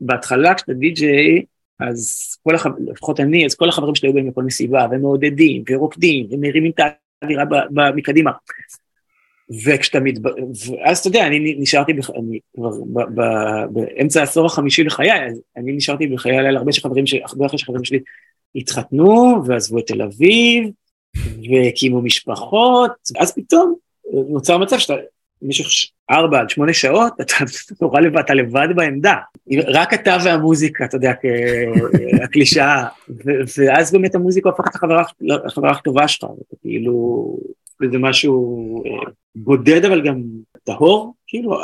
בהתחלה כשאתה די-ג'יי, אז כל החברים, לפחות אני, אז כל החברים שלי היו באים לכל מסיבה, ומעודדים, ורוקדים, ומרימים את האווירה מקדימה. וכשאתה מת... ואז אתה יודע, אני נשארתי, בח... אני כבר ב... ב... באמצע העשור החמישי לחיי, אז אני נשארתי בחיי הלילה, הרבה שחברים, ש... הרבה אחרי שחברים שלי התחתנו, ועזבו את תל אביב, והקימו משפחות, אז פתאום נוצר מצב שאתה במשך ארבע עד שמונה שעות, אתה נורא לבד, אתה לבד בעמדה. רק אתה והמוזיקה, אתה יודע, הקלישאה. ואז באמת המוזיקה הופכת לחברה הכי טובה שלך, כאילו, זה משהו אה, בודד אבל גם טהור, כאילו,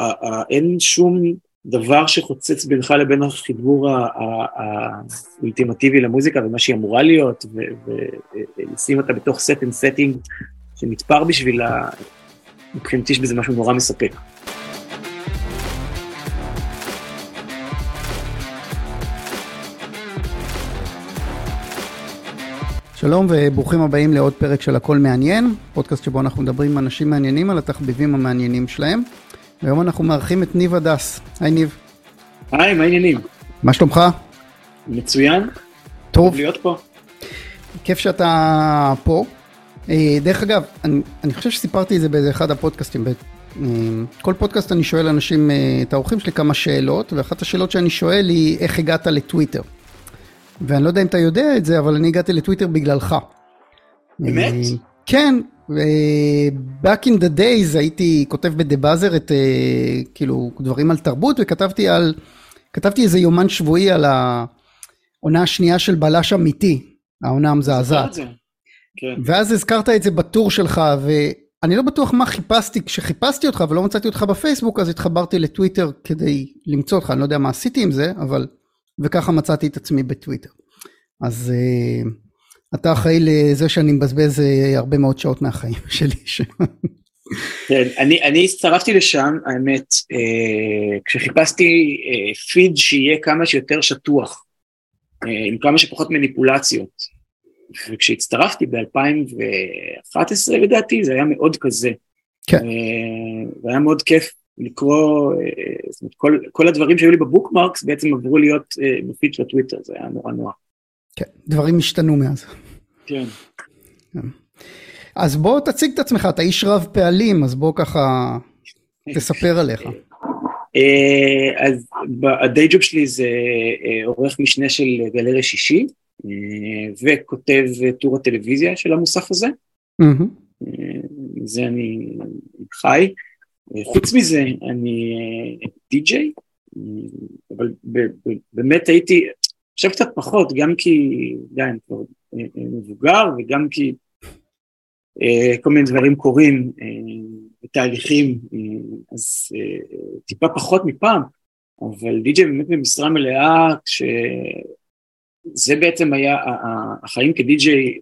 אין שום דבר שחוצץ בינך לבין החיבור האולטימטיבי למוזיקה ומה שהיא אמורה להיות, ולשים אותה בתוך set and setting שנתפר בשבילה, מבחינתי יש בזה משהו נורא מספק. שלום וברוכים הבאים לעוד פרק של הכל מעניין, פודקאסט שבו אנחנו מדברים עם אנשים מעניינים על התחביבים המעניינים שלהם. והיום אנחנו מארחים את ניב הדס. היי ניב. היי, מה העניינים? מה שלומך? מצוין. טוב. להיות פה. כיף שאתה פה. אה, דרך אגב, אני, אני חושב שסיפרתי את זה באיזה אחד הפודקאסטים. אה, כל פודקאסט אני שואל אנשים, אה, את האורחים שלי כמה שאלות, ואחת השאלות שאני שואל היא איך הגעת לטוויטר. ואני לא יודע אם אתה יודע את זה, אבל אני הגעתי לטוויטר בגללך. באמת? כן, back in the days הייתי כותב בדה באזר את כאילו דברים על תרבות וכתבתי על, כתבתי איזה יומן שבועי על העונה השנייה של בלש אמיתי, העונה המזעזעת. כן. ואז הזכרת את זה בטור שלך, ואני לא בטוח מה חיפשתי, כשחיפשתי אותך ולא מצאתי אותך בפייסבוק, אז התחברתי לטוויטר כדי למצוא אותך, אני לא יודע מה עשיתי עם זה, אבל... וככה מצאתי את עצמי בטוויטר. אז uh, אתה אחראי לזה שאני מבזבז uh, הרבה מאוד שעות מהחיים שלי. כן, אני, אני הצטרפתי לשם, האמת, uh, כשחיפשתי uh, פיד שיהיה כמה שיותר שטוח, uh, עם כמה שפחות מניפולציות. וכשהצטרפתי ב-2011 לדעתי, זה היה מאוד כזה. כן. והיה מאוד כיף לקרוא, זאת אומרת, כל, כל הדברים שהיו לי בבוקמרקס בעצם עברו להיות בפיד של הטוויטר, זה היה נורא נוח. כן, דברים השתנו מאז. כן. כן. אז בוא תציג את עצמך, אתה איש רב פעלים, אז בוא ככה תספר עליך. אז הדיי ג'וב שלי זה עורך משנה של גלריה שישי, וכותב טור הטלוויזיה של המוסף הזה. מזה אני חי. חוץ מזה, אני די-ג'יי, אבל באמת הייתי, עכשיו קצת פחות, גם כי, די, אני כבר מבוגר, וגם כי כל מיני דברים קורים, בתהליכים, אז טיפה פחות מפעם, אבל די-ג'יי באמת במשרה מלאה, כש... זה בעצם היה החיים כדי-ג'יי,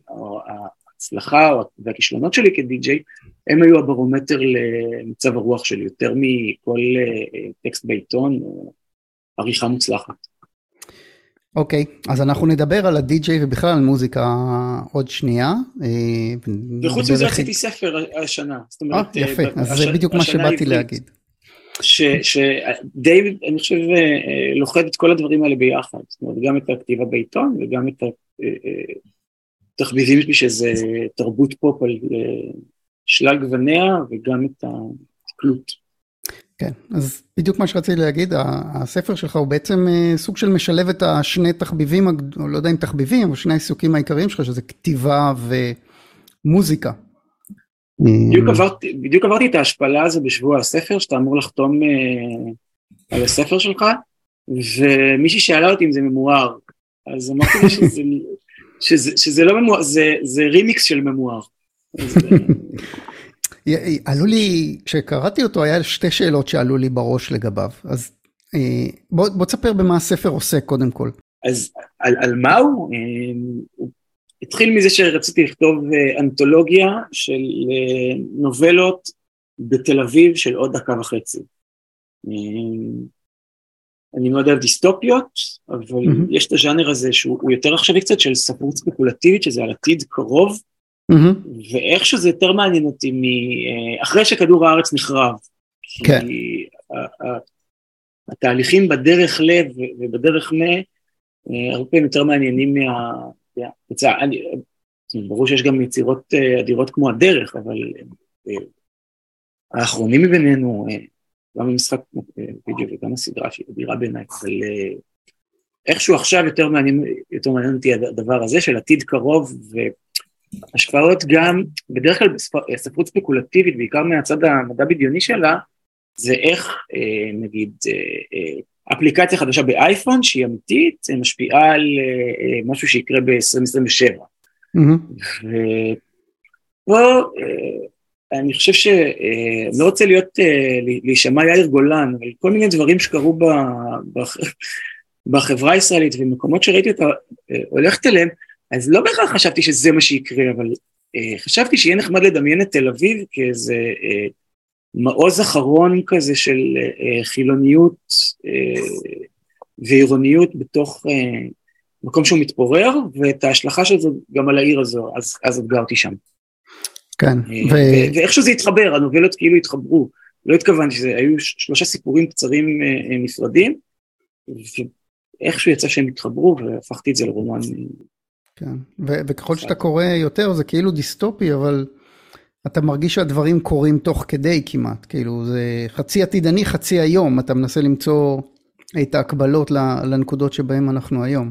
ההצלחה והכישלונות שלי כדי-ג'יי, הם היו הברומטר למצב הרוח שלי, יותר מכל אה, טקסט בעיתון או עריכה מוצלחת. אוקיי, okay, אז אנחנו נדבר על הדי-ג'יי ובכלל על מוזיקה עוד שנייה. אה, וחוץ מזה רציתי ספר השנה. אה, יפה, אז זה בדיוק מה שבאתי להגיד. שדי, אני חושב, אה, לוכד את כל הדברים האלה ביחד, זאת אומרת, גם את הכתיבה בעיתון וגם את התחביבים שלי שזה תרבות פופ על אה, שלל גווניה וגם את התקלות. כן, אז בדיוק מה שרציתי להגיד, הספר שלך הוא בעצם אה, סוג של משלב את השני תחביבים, לא יודע אם תחביבים, אבל שני העיסוקים העיקריים שלך, שזה כתיבה ומוזיקה. בדיוק עברתי, בדיוק עברתי את ההשפלה הזו בשבוע הספר, שאתה אמור לחתום uh, על הספר שלך, ומישהי שאלה אותי אם זה ממואר, אז אמרתי לה שזה, שזה, שזה לא ממואר, זה, זה רימיקס של ממואר. עלו לי, כשקראתי אותו היה שתי שאלות שעלו לי בראש לגביו, אז אה, בוא, בוא תספר במה הספר עוסק קודם כל. אז על, על מה הוא? הוא התחיל מזה שרציתי לכתוב אה, אנתולוגיה של אה, נובלות בתל אביב של עוד דקה וחצי. אה, אני מאוד אוהב דיסטופיות, אבל mm-hmm. יש את הז'אנר הזה שהוא יותר עכשווי קצת של ספרות ספקולטיבית, שזה על עתיד קרוב, mm-hmm. ואיכשהו זה יותר מעניין אותי מ... אחרי שכדור הארץ נחרב. כן. כי התהליכים בדרך לב ובדרך מ, אה, הרבה פעמים יותר מעניינים מה... יצא, אני, ברור שיש גם יצירות אה, אדירות כמו הדרך, אבל האחרונים מבינינו, גם במשחק וידאו וגם הסדרה שהיא אדירה בעיניי, אבל איכשהו עכשיו יותר מעניין, יותר מעניין אותי הדבר הזה של עתיד קרוב והשפעות גם, בדרך כלל ספרות ספקולטיבית, בעיקר מהצד המדע בדיוני שלה, זה איך אה, נגיד אה, אה, אפליקציה חדשה באייפון שהיא אמיתית, משפיעה על משהו שיקרה ב-2027. Mm-hmm. ופה אני חושב שאני לא רוצה להיות, להישמע יאיר גולן, אבל כל מיני דברים שקרו בחברה הישראלית ומקומות שראיתי אותה הולכת אליהם, אז לא בהכרח חשבתי שזה מה שיקרה, אבל חשבתי שיהיה נחמד לדמיין את תל אביב כאיזה מעוז אחרון כזה של אה, חילוניות אה, ועירוניות בתוך אה, מקום שהוא מתפורר, ואת ההשלכה של זה גם על העיר הזו, אז, אז אתגרתי שם. כן. ו... ואיכשהו זה התחבר, הנובלות כאילו התחברו. לא התכוונתי שזה, היו שלושה סיפורים קצרים נפרדים, ואיכשהו יצא שהם התחברו, והפכתי את זה לרומן. כן, ו- וככל שאתה קורא יותר זה כאילו דיסטופי, אבל אתה מרגיש שהדברים קורים תוך כדי כמעט, כאילו זה חצי עתידני, חצי היום, אתה מנסה למצוא את ההקבלות לנקודות שבהם אנחנו היום.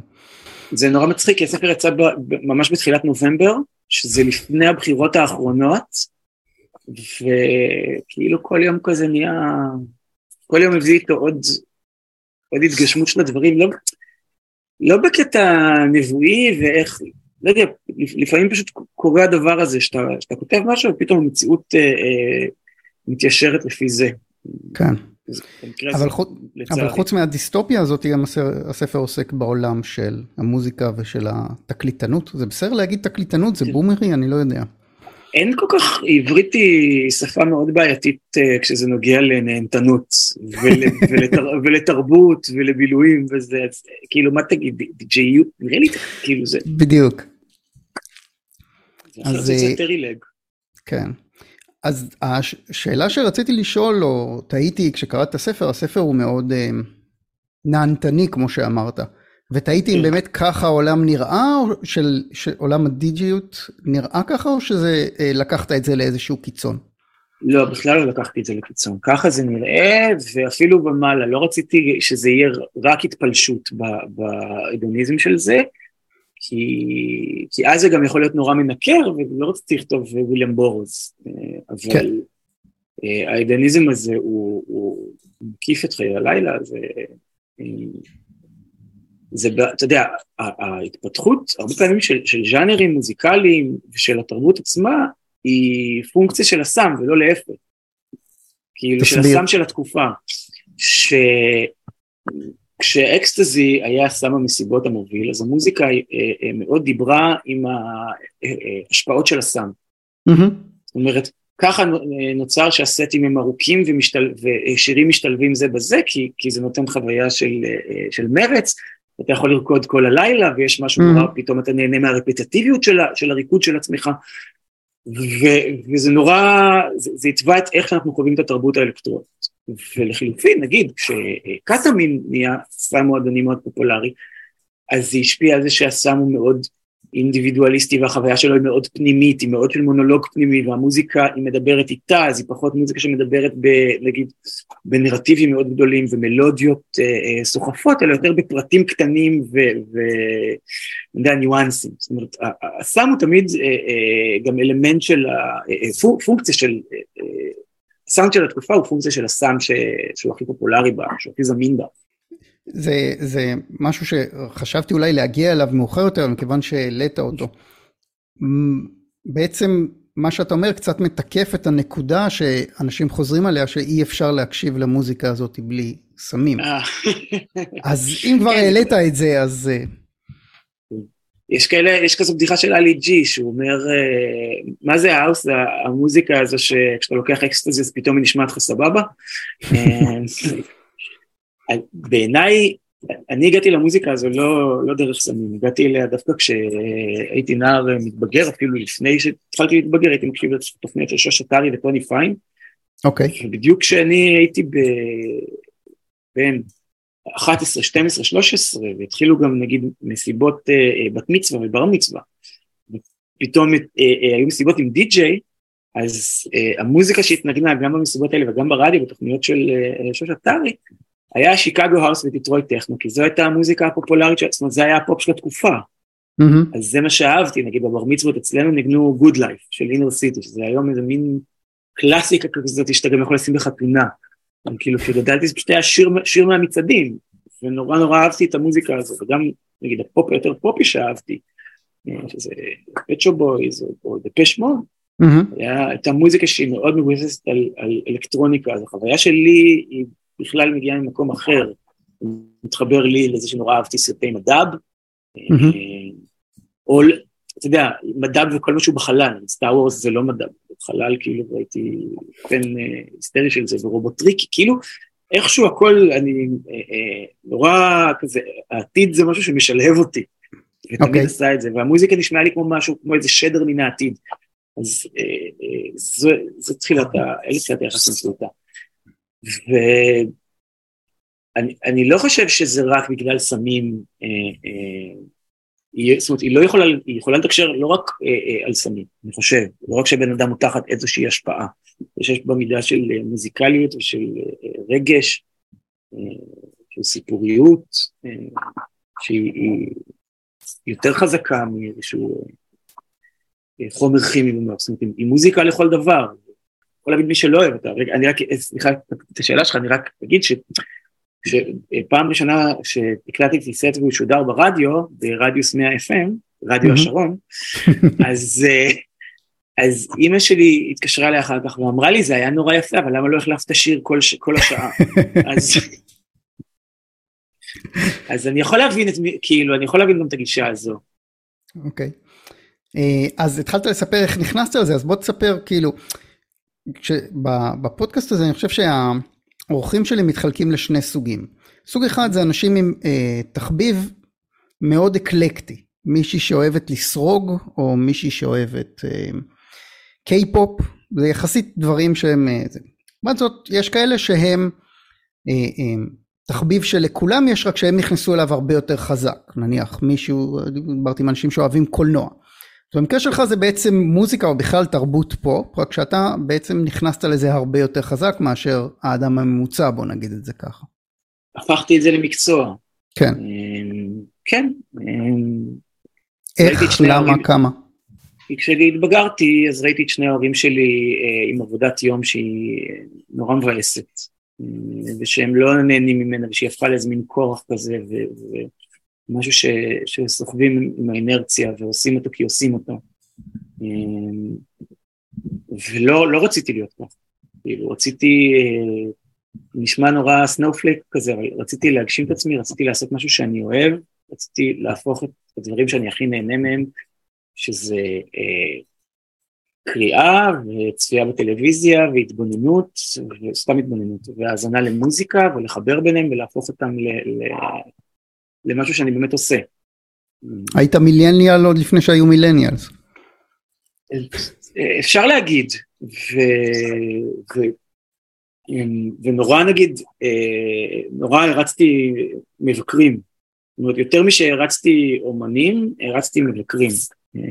זה נורא מצחיק, כי הספר יצא ממש בתחילת נובמבר, שזה לפני הבחירות האחרונות, וכאילו כל יום כזה נהיה, כל יום מביא איתו עוד, עוד התגשמות של הדברים, לא, לא בקטע נבואי ואיך, לא יודע, לפעמים פשוט קורה הדבר הזה, שאתה, שאתה כותב משהו ופתאום המציאות אה, אה, מתיישרת לפי זה. כן. אבל, חוץ, אבל חוץ מהדיסטופיה הזאת, גם הספר עוסק בעולם של המוזיקה ושל התקליטנות. זה בסדר להגיד תקליטנות, זה כן. בומרי, אני לא יודע. אין כל כך, עברית היא שפה מאוד בעייתית uh, כשזה נוגע לנהנתנות ול, ולתר, ולתרבות ולבילויים וזה, אז, כאילו מה תגיד, די.ג'יו, נראה לי כאילו זה. בדיוק. אז זה אה, טרי לג. כן. אז השאלה שרציתי לשאול, או תהיתי כשקראת את הספר, הספר הוא מאוד uh, נהנתני כמו שאמרת. ותהיתי אם כן. באמת ככה העולם נראה, או של, של עולם הדיג'יות נראה ככה, או שזה אה, לקחת את זה לאיזשהו קיצון? לא, בכלל לא לקחתי את זה לקיצון. ככה זה נראה, ואפילו במעלה, לא רציתי שזה יהיה רק התפלשות בהדוניזם של זה, כי, כי אז זה גם יכול להיות נורא מנקר, ולא רציתי לכתוב וויליאם בורוז. אה, אבל כן. אה, ההדוניזם הזה הוא, הוא מקיף את חיי הלילה, זה... זה, אתה יודע, ההתפתחות הרבה פעמים של, של ז'אנרים מוזיקליים ושל התרבות עצמה היא פונקציה של הסם ולא להפך. כאילו של הסם של התקופה. ש... כשאקסטזי היה הסם המסיבות המוביל, אז המוזיקה אה, אה, מאוד דיברה עם ההשפעות של הסם. Mm-hmm. זאת אומרת, ככה נוצר שהסטים הם ארוכים ומשתל... ושירים משתלבים זה בזה, כי, כי זה נותן חוויה של, אה, של מרץ, אתה יכול לרקוד כל הלילה ויש משהו. נורא, פתאום אתה נהנה מהרפטטיביות של, של הריקוד של עצמך. ו, וזה נורא, זה, זה התווה את איך שאנחנו חווים את התרבות האלקטרונית. ולחילופין, נגיד, כשקטאמין נהיה סם מועדוני מאוד פופולרי, אז זה השפיע על זה שהסם הוא מאוד אינדיבידואליסטי והחוויה שלו היא מאוד פנימית, היא מאוד של מונולוג פנימי והמוזיקה היא מדברת איתה, אז היא פחות מוזיקה שמדברת ב, נגיד בנרטיבים מאוד גדולים ומלודיות אה, אה, סוחפות, אלא יותר בפרטים קטנים ואני יודע, ניואנסים. זאת אומרת, הסם הוא תמיד אה, אה, גם אלמנט של, אה, פונקציה של, אה, אה, הסאונד של התקופה הוא פונקציה של הסם ש, שהוא הכי פופולרי בה, שהוא הכי זמין בה. זה, זה משהו שחשבתי אולי להגיע אליו מאוחר יותר, מכיוון שהעלית אותו. בעצם מה שאתה אומר קצת מתקף את הנקודה שאנשים חוזרים עליה, שאי אפשר להקשיב למוזיקה הזאת בלי סמים. אה. אז אם כבר כן. העלית את זה, אז... אה, יש כאלה, יש כזו בדיחה של אלי ג'י, שהוא אומר, אה, מה זה האוס, המוזיקה הזו שכשאתה לוקח אקסטזי אז פתאום היא נשמעת לך סבבה? בעיניי, אני הגעתי למוזיקה הזו לא, לא דרך סמים, הגעתי אליה דווקא כשהייתי נער מתבגר, אפילו לפני שהתחלתי להתבגר, הייתי מקשיב לתוכניות של שוש אתרי וטוני פיין. אוקיי. Okay. ובדיוק כשאני הייתי ב... בין 11, 12, 13, והתחילו גם נגיד מסיבות uh, בת מצווה ובר מצווה, ופתאום uh, uh, היו מסיבות עם די-ג'יי, אז uh, המוזיקה שהתנגנה גם במסיבות האלה וגם ברדיו, בתוכניות של uh, שוש עטרי, היה שיקגו האוס ודיטרויט טכנו, כי זו הייתה המוזיקה הפופולרית, זאת אומרת זה היה הפופ של התקופה. Mm-hmm. אז זה מה שאהבתי, נגיד בבר מצוות אצלנו ניגנו Good Life של אינר סיטי, שזה היום איזה מין קלאסיקה כזאת שאתה גם יכול לשים בחתונה. כאילו כשגדלתי זה פשוט היה שיר, שיר מהמצעדים, ונורא נורא אהבתי את המוזיקה הזו, וגם נגיד הפופ היותר פופי שאהבתי, שזה פט שופ בויז או דפש מוד, הייתה מוזיקה שהיא מאוד מבוססת על, על אלקטרוניקה, אז החוויה שלי היא בכלל מגיעה ממקום אחר, מתחבר לי לזה שנורא אהבתי סרטי מד"ב, או אתה יודע, מדב וכל משהו בחלל, סטאר וורס זה לא מדב, חלל כאילו והייתי פן אה, היסטרי של זה ורובוטריקי, כאילו איכשהו הכל, אני אה, אה, נורא כזה, העתיד זה משהו שמשלהב אותי, ותמיד okay. אוקיי. עשה את זה, והמוזיקה נשמעה לי כמו משהו, כמו איזה שדר מן העתיד, אז זו תחילת, אלה תחילת היחס עם סרטה. ואני לא חושב שזה רק בגלל סמים, זאת אומרת, היא לא יכולה, היא יכולה לתקשר לא רק אה, אה, על סמים, אני חושב, לא רק שבן אדם הוא תחת איזושהי השפעה, שיש בה מידה של אה, מוזיקליות ושל אה, רגש, אה, של סיפוריות, אה, שהיא יותר חזקה מאיזשהו אה, חומר כימי, זאת אומרת, היא מוזיקה לכל דבר, יכול להבין מי שלא אוהב אותה, רגע, אני רק, סליחה, את השאלה שלך, אני רק אגיד ש... שפעם ראשונה שהקלטתי סט והוא שודר ברדיו, ברדיוס 100 FM, רדיו השרון, אז, אה, אז אימא שלי התקשרה אליי אחר כך ואמרה לי, זה היה נורא יפה, אבל למה לא החלפת שיר כל, כל השעה? אז, אז אני יכול להבין את מי, כאילו, אני יכול להבין גם את הגישה הזו. אוקיי. Okay. אה, אז התחלת לספר איך נכנסת לזה, אז בוא תספר, כאילו, בפודקאסט הזה אני חושב שה... האורחים שלי מתחלקים לשני סוגים. סוג אחד זה אנשים עם אה, תחביב מאוד אקלקטי, מישהי שאוהבת לסרוג או מישהי שאוהבת אה, קיי-פופ, זה יחסית דברים שהם... אה, לעומת זאת, יש כאלה שהם אה, אה, תחביב שלכולם יש, רק שהם נכנסו אליו הרבה יותר חזק. נניח מישהו, דיברתי עם אנשים שאוהבים קולנוע. במקרה שלך זה בעצם מוזיקה או בכלל תרבות פופ, רק שאתה בעצם נכנסת לזה הרבה יותר חזק מאשר האדם הממוצע, בוא נגיד את זה ככה. הפכתי את זה למקצוע. כן. אמ, כן. אמ, איך, למה, ההורים... כמה? כשהתבגרתי אז ראיתי את שני ההורים שלי אה, עם עבודת יום שהיא נורא מבאסת, אה, ושהם לא נהנים ממנה, ושהיא הפכה לאיזה מין כורח כזה, ו- משהו ש, שסוחבים עם האינרציה ועושים אותו כי עושים אותו. אמ, ולא לא רציתי להיות כך, כאילו רציתי, אה, נשמע נורא snowflake כזה, אבל רציתי להגשים את עצמי, רציתי לעשות משהו שאני אוהב, רציתי להפוך את הדברים שאני הכי נהנה מהם, שזה אה, קריאה וצפייה בטלוויזיה והתבוננות, וסתם התבוננות, והאזנה למוזיקה ולחבר ביניהם ולהפוך אותם ל, ל, למשהו שאני באמת עושה. היית מילניאל עוד לפני שהיו מילניאלס. אפשר להגיד, ו... ו... ונורא נגיד, אה, נורא הרצתי מבקרים, זאת אומרת יותר משהרצתי אומנים, הרצתי מבקרים. אה,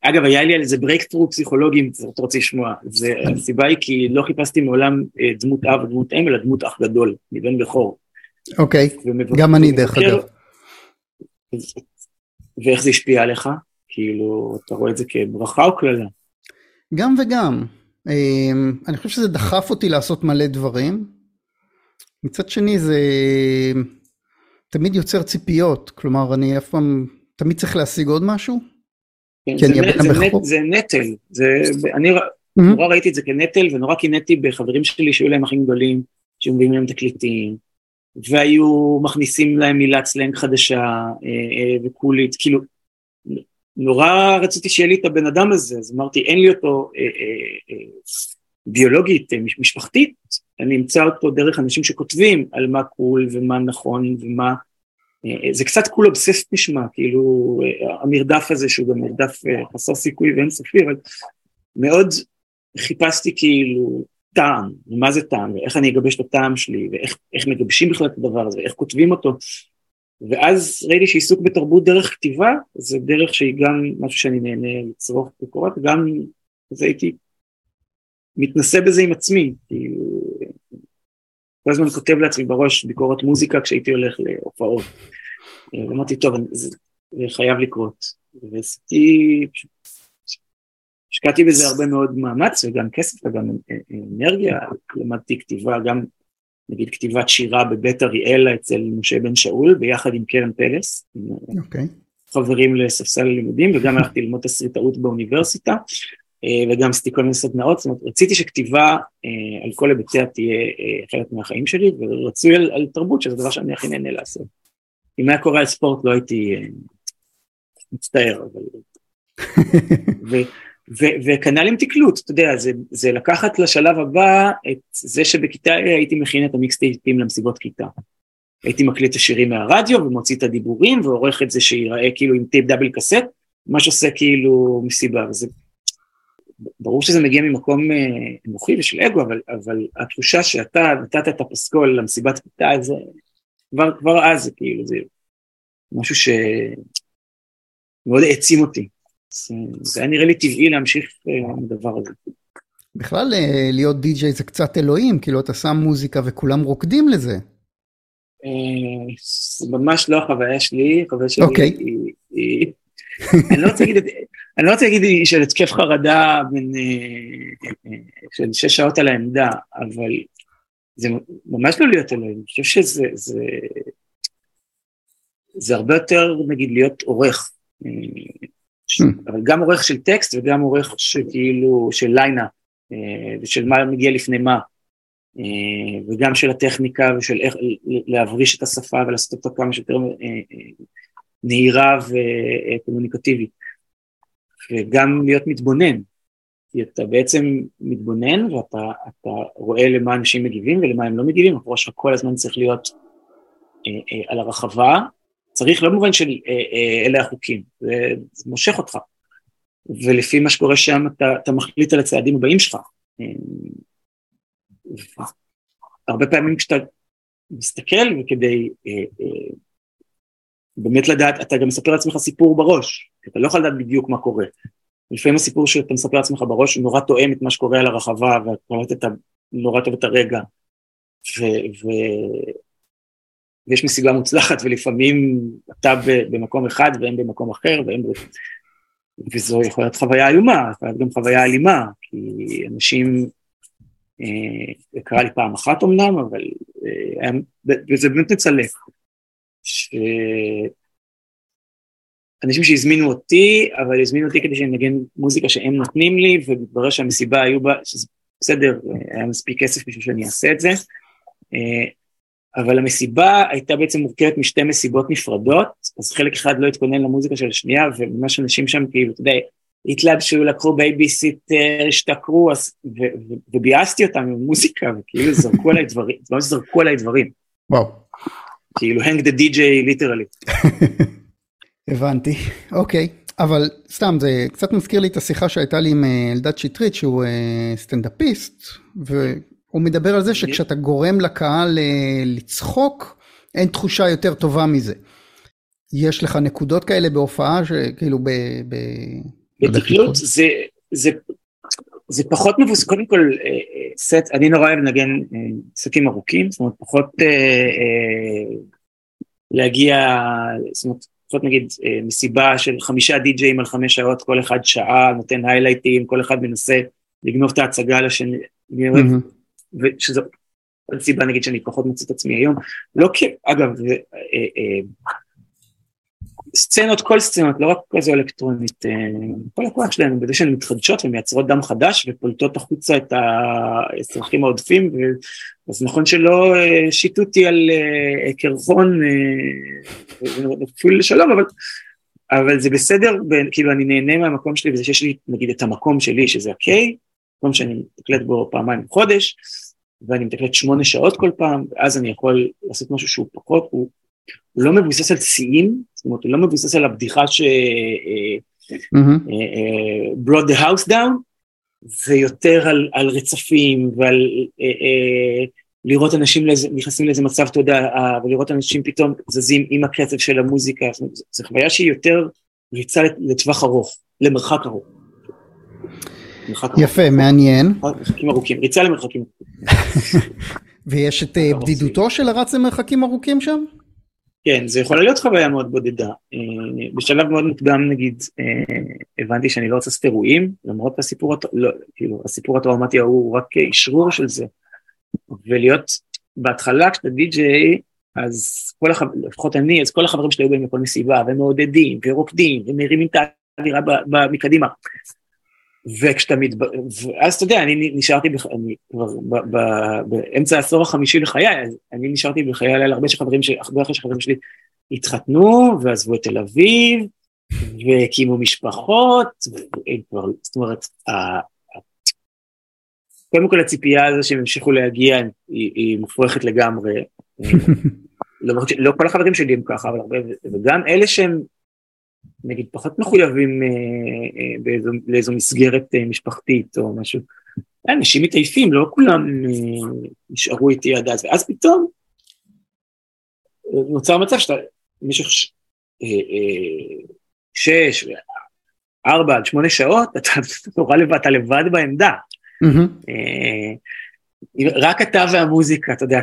אגב, היה לי על איזה ברייקטרו פסיכולוגי, אם אתה רוצה לשמוע, הסיבה היא כי לא חיפשתי מעולם אה, דמות אב ודמות אם, אלא דמות אח גדול, מבן בכור. אוקיי, okay. גם אני דרך אגב. ואיך זה השפיע עליך? כאילו, אתה רואה את זה כברכה או קללה? גם וגם. אמ, אני חושב שזה דחף אותי לעשות מלא דברים. מצד שני זה תמיד יוצר ציפיות, כלומר אני אף פעם, תמיד צריך להשיג עוד משהו. כן, זה, נט, זה, נט, זה נטל, זה, אני mm-hmm. נורא ראיתי את זה כנטל ונורא קינאתי בחברים שלי שהיו להם אחים גדולים, שמביאים להם תקליטים, והיו מכניסים להם מילת סלנג חדשה אה, אה, וקולית, כאילו נורא רציתי שיהיה לי את הבן אדם הזה, אז אמרתי אין לי אותו אה, ביולוגית, משפחתית, אני אמצא אותו דרך אנשים שכותבים על מה cool ומה נכון ומה, זה קצת cool obsessed נשמע, כאילו המרדף הזה שהוא גם מרדף חסר סיכוי ואין סופי, אבל מאוד חיפשתי כאילו טעם, ומה זה טעם, ואיך אני אגבש את הטעם שלי, ואיך מגבשים בכלל את הדבר הזה, ואיך כותבים אותו. ואז ראיתי שעיסוק בתרבות דרך כתיבה, זה דרך שהיא גם משהו שאני נהנה לצרוך בקורות, וגם אז הייתי מתנסה בזה עם עצמי, כאילו, כל הזמן כותב לעצמי בראש ביקורת מוזיקה כשהייתי הולך להופעות. אמרתי, טוב, זה, חייב לקרות. ועשיתי, השקעתי בזה הרבה מאוד מאמץ וגם כסף וגם אנרגיה, למדתי כתיבה, גם נגיד כתיבת שירה בבית אריאלה אצל משה בן שאול, ביחד עם קרן פלס, okay. אוקיי. חברים לספסל הלימודים, וגם הלכתי ללמוד תסריטאות באוניברסיטה, אה, וגם עשיתי כל מיני סדנאות, זאת אומרת, רציתי שכתיבה אה, על כל היבטיה תהיה אה, חלק מהחיים שלי, ורצוי על, על תרבות, שזה דבר שאני הכי נהנה לעשות. אם היה קורה על ספורט לא הייתי מצטער, אבל... וכנ"ל עם תקלוט, אתה יודע, זה, זה לקחת לשלב הבא את זה שבכיתה A הייתי מכין את המיקסטייפים למסיבות כיתה. הייתי מקליט את השירים מהרדיו ומוציא את הדיבורים ועורך את זה שיראה כאילו עם טייפ double cassette, מה שעושה כאילו מסיבה, וזה ברור שזה מגיע ממקום אה, אנוכי ושל אגו, אבל, אבל התחושה שאתה נתת את הפסקול למסיבת כיתה, זה כבר, כבר אז זה כאילו, זה משהו שמאוד העצים אותי. זה היה נראה לי טבעי להמשיך אה, עם הדבר הזה. בכלל אה, להיות די-ג'יי זה קצת אלוהים, כאילו אתה שם מוזיקה וכולם רוקדים לזה. זה ממש לא החוויה שלי, החוויה שלי אוקיי. היא... אני לא רוצה להגיד אני לא רוצה להגיד של התקף חרדה בין, אה, אה, של שש שעות על העמדה, אבל זה ממש לא להיות אלוהים, אני חושב שזה זה, זה הרבה יותר נגיד להיות עורך, אה. אבל גם עורך של טקסט וגם עורך שכאילו של ליינה ושל מה מגיע לפני מה, וגם של הטכניקה ושל איך להבריש את השפה ולעשות אותה כמה שיותר נהירה וקומוניקטיבית. וגם להיות מתבונן. כי אתה בעצם מתבונן ואתה רואה למה אנשים מגיבים ולמה הם לא מגיבים, הראש שלך כל הזמן צריך להיות אה, אה, על הרחבה, צריך לא במובן של אה, אה, אלה החוקים, זה, מושך אותך, ולפי מה שקורה שם אתה, אתה מחליט על הצעדים הבאים שלך. אה, הרבה פעמים כשאתה מסתכל וכדי באמת לדעת, אתה גם מספר לעצמך סיפור בראש, כי אתה לא יכול לדעת בדיוק מה קורה. לפעמים הסיפור שאתה מספר לעצמך בראש הוא נורא תואם את מה שקורה על הרחבה, ואתה רואה את ה... נורא טוב את הרגע. ו... ו... ויש מסיבה מוצלחת, ולפעמים אתה במקום אחד והם במקום אחר, והם... וזו יכולה להיות חוויה איומה, יכולה להיות גם חוויה אלימה, כי אנשים, אה, זה קרה לי פעם אחת אמנם, אבל אה, וזה באמת מצלק. אנשים שהזמינו אותי, אבל הזמינו אותי כדי שאני אנגן מוזיקה שהם נותנים לי, ומתברר שהמסיבה היו בה, שזה בסדר, היה מספיק כסף בשביל שאני אעשה את זה. אה, אבל המסיבה הייתה בעצם מורכבת משתי מסיבות נפרדות, אז חלק אחד לא התכונן למוזיקה של השנייה, וממש אנשים שם כאילו, אתה יודע, התלבשו, לקחו בייביסיטר, השתכרו, וביאסתי אותם עם מוזיקה, וכאילו זרקו עליי דברים, ממש זרקו עליי דברים. וואו. כאילו, hang the DJ literally. הבנתי, אוקיי. אבל סתם, זה קצת מזכיר לי את השיחה שהייתה לי עם אה, אלדד שטרית, שהוא אה, סטנדאפיסט, והוא מדבר על זה שכשאתה גורם לקהל אה, לצחוק, אין תחושה יותר טובה מזה. יש לך נקודות כאלה בהופעה, שכאילו ב... ב... בתקלות זה, זה, זה פחות מבוסס, קודם כל סט, אני נורא אוהב לנגן סטים ארוכים, זאת אומרת פחות להגיע, זאת אומרת לעשות נגיד אה, מסיבה של חמישה די-ג'אים על חמש שעות, כל אחד שעה, נותן היילייטים, כל אחד מנסה לגנוב את ההצגה לשני, ושזו עוד סיבה נגיד שאני פחות מוצא את עצמי היום, לא כי, אגב, אה, אה, סצנות, כל סצנות, לא רק כזו אלקטרונית, כל הכוח שלנו בזה שהן מתחדשות ומייצרות דם חדש ופולטות החוצה את האזרחים העודפים, אז נכון שלא שיטו אותי על קרחון אפילו לשלום, אבל, אבל זה בסדר, כאילו אני נהנה מהמקום שלי וזה שיש לי נגיד את המקום שלי שזה הקיי, מקום שאני מתקלט בו פעמיים בחודש, ואני מתקלט שמונה שעות כל פעם, ואז אני יכול לעשות משהו שהוא פחות, הוא, הוא לא מבוסס על שיאים, זאת אומרת, הוא לא מבוסס על הבדיחה ש... mm-hmm. brought the house down, זה יותר על, על רצפים ועל אה, אה, לראות אנשים לזה, נכנסים לאיזה מצב תודעה ולראות אנשים פתאום זזים עם הקצב של המוזיקה, זו חוויה שהיא יותר ריצה לטווח ארוך, למרחק ארוך. יפה. מעניין. מרחקים ארוכים, ריצה למרחקים. ויש את אה, בדידותו של הרץ למרחקים ארוכים שם? כן, זה יכול להיות חוויה מאוד בודדה. אה, בשלב מאוד מוקדם נגיד, אה, הבנתי שאני לא רוצה סטרואים, למרות הסיפור, לא, כאילו, הסיפור הטראומטי ההוא רק אשרור של זה. ולהיות, בהתחלה כשאתה די-ג'יי, אז כל החברים, לפחות אני, אז כל החברים שלי היו באים לכל מסיבה, ומעודדים, ורוקדים, ומרימים את האווירה מקדימה. וכשאתה מת... ואז אתה יודע, אני נשארתי, בח... אני כבר ב... ב... באמצע העשור החמישי לחיי, אז אני נשארתי בחיי הלילה, הרבה שחברים, ש... הרבה אחרי שחברים שלי התחתנו, ועזבו את תל אביב, והקימו משפחות, והם כבר, זאת אומרת, ה... קודם כל הציפייה הזו שהם ימשיכו להגיע היא, היא מופרכת לגמרי. לא, לא כל החברים שלי הם ככה, אבל הרבה, וגם אלה שהם נגיד פחות מחויבים אה, אה, באיזו, לאיזו מסגרת אה, משפחתית או משהו. אנשים מתעייפים, לא כולם אה, נשארו איתי עד אז, ואז פתאום אה, נוצר מצב שאתה במשך ש, אה, אה, שש, ארבע עד שמונה שעות, אתה נורא לבד, אתה לבד בעמדה. Mm-hmm. אה, רק אתה והמוזיקה, אתה יודע,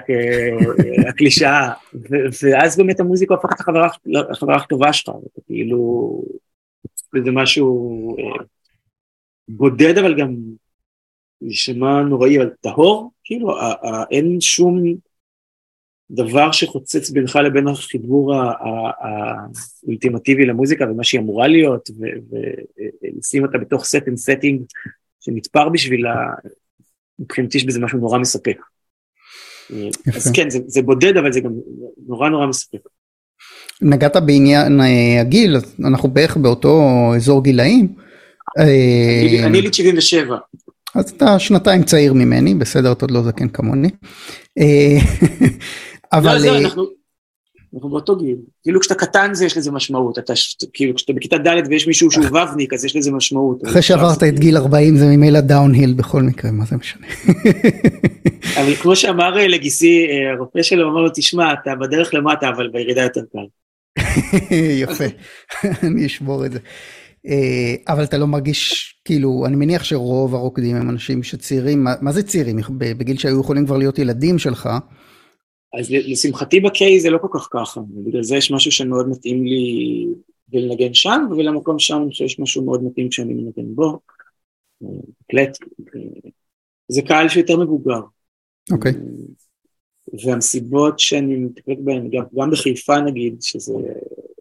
הקלישאה, ואז באמת המוזיקה הופכת לחברה הכי טובה שלך, כאילו, זה משהו אה, בודד אבל גם נשמע נוראי, אבל טהור, כאילו, אין שום דבר שחוצץ בינך לבין החיבור האולטימטיבי למוזיקה ומה שהיא אמורה להיות, ולשים אותה בתוך set and setting שנתפר בשבילה, מבחינתי יש בזה משהו נורא מספק. אז כן, זה, זה בודד, אבל זה גם נורא נורא מספק. נגעת בעניין אה, הגיל, אנחנו בערך באותו אזור גילאים. אני אה, יליד 77. אז אתה שנתיים צעיר ממני, בסדר, אתה עוד לא זקן כמוני. אה, אבל... לא, אנחנו... אנחנו באותו גיל. כאילו כשאתה קטן זה יש לזה משמעות, אתה כאילו כשאתה בכיתה ד' ויש מישהו שהוא ו'ניק אז יש לזה משמעות. אחרי שעברת את גיל 40 זה ממילא downhill בכל מקרה, מה זה משנה. אבל כמו שאמר אה, לגיסי, אה, הרופא שלו אמר לו, תשמע, אתה בדרך למטה אבל בירידה יותר קל. יפה, אני אשבור את זה. אה, אבל אתה לא מרגיש, כאילו, אני מניח שרוב הרוקדים הם אנשים שצעירים, מה זה צעירים? בגיל שהיו יכולים כבר להיות ילדים שלך. אז לשמחתי בקיי זה לא כל כך ככה, ובגלל זה יש משהו שמאוד מתאים לי לנגן שם, ולמקום שם שיש משהו מאוד מתאים כשאני מנגן בו. בהחלט, זה קהל שיותר מבוגר. אוקיי. Okay. והמסיבות שאני מטפלת בהן, גם, גם בחיפה נגיד, שזה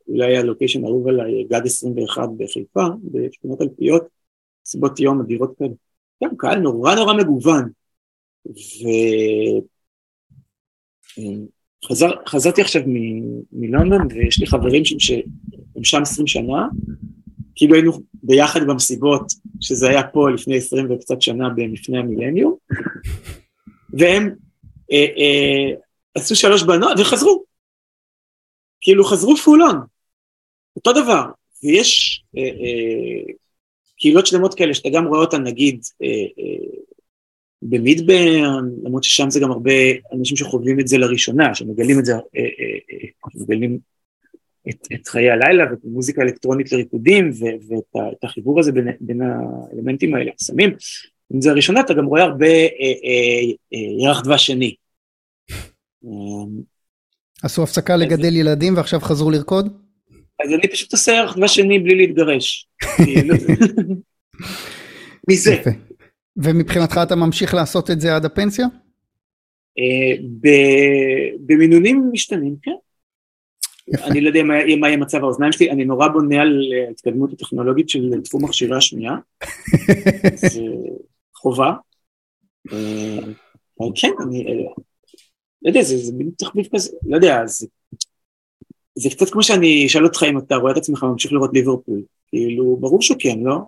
אולי הלוקיישן האהוב עליי, גד 21 בחיפה, בשכונות אלפיות, מסיבות יום אדירות כאלה. גם קהל נורא נורא מגוון. ו... חזר, חזרתי עכשיו מלונדון ויש לי חברים שם שהם שם 20 שנה, כאילו היינו ביחד במסיבות, שזה היה פה לפני 20 וקצת שנה במפני המילניום, והם אה, אה, עשו שלוש בנות וחזרו, כאילו חזרו פולון, אותו דבר, ויש אה, אה, קהילות שלמות כאלה שאתה גם רואה אותן נגיד אה, אה, במידברן, למרות ששם זה גם הרבה אנשים שחווים את זה לראשונה, שמגלים את זה, אה, אה, אה, מגלים את, את חיי הלילה ואת המוזיקה האלקטרונית לריקודים ואת החיבור הזה בין, בין האלמנטים האלה, סמים. אם זה הראשונה, אתה גם רואה הרבה ירח דבש שני. עשו הפסקה לגדל ילדים ועכשיו חזרו לרקוד? אז אני פשוט עושה ירח דבש שני בלי להתגרש. מזה. ומבחינתך אתה ממשיך לעשות את זה עד הפנסיה? אה, במינונים משתנים, כן. אני לא יודע מה יהיה מצב האוזניים שלי, אני נורא בונה על ההתקדמות הטכנולוגית של תחום מכשירי השמיעה, זה חובה. אה, כן, אני אה, לא יודע, זה מין תחביב כזה, לא יודע, זה קצת כמו שאני אשאל אותך אם אתה רואה את עצמך ממשיך לראות ליברפול, כאילו, ברור שכן, לא?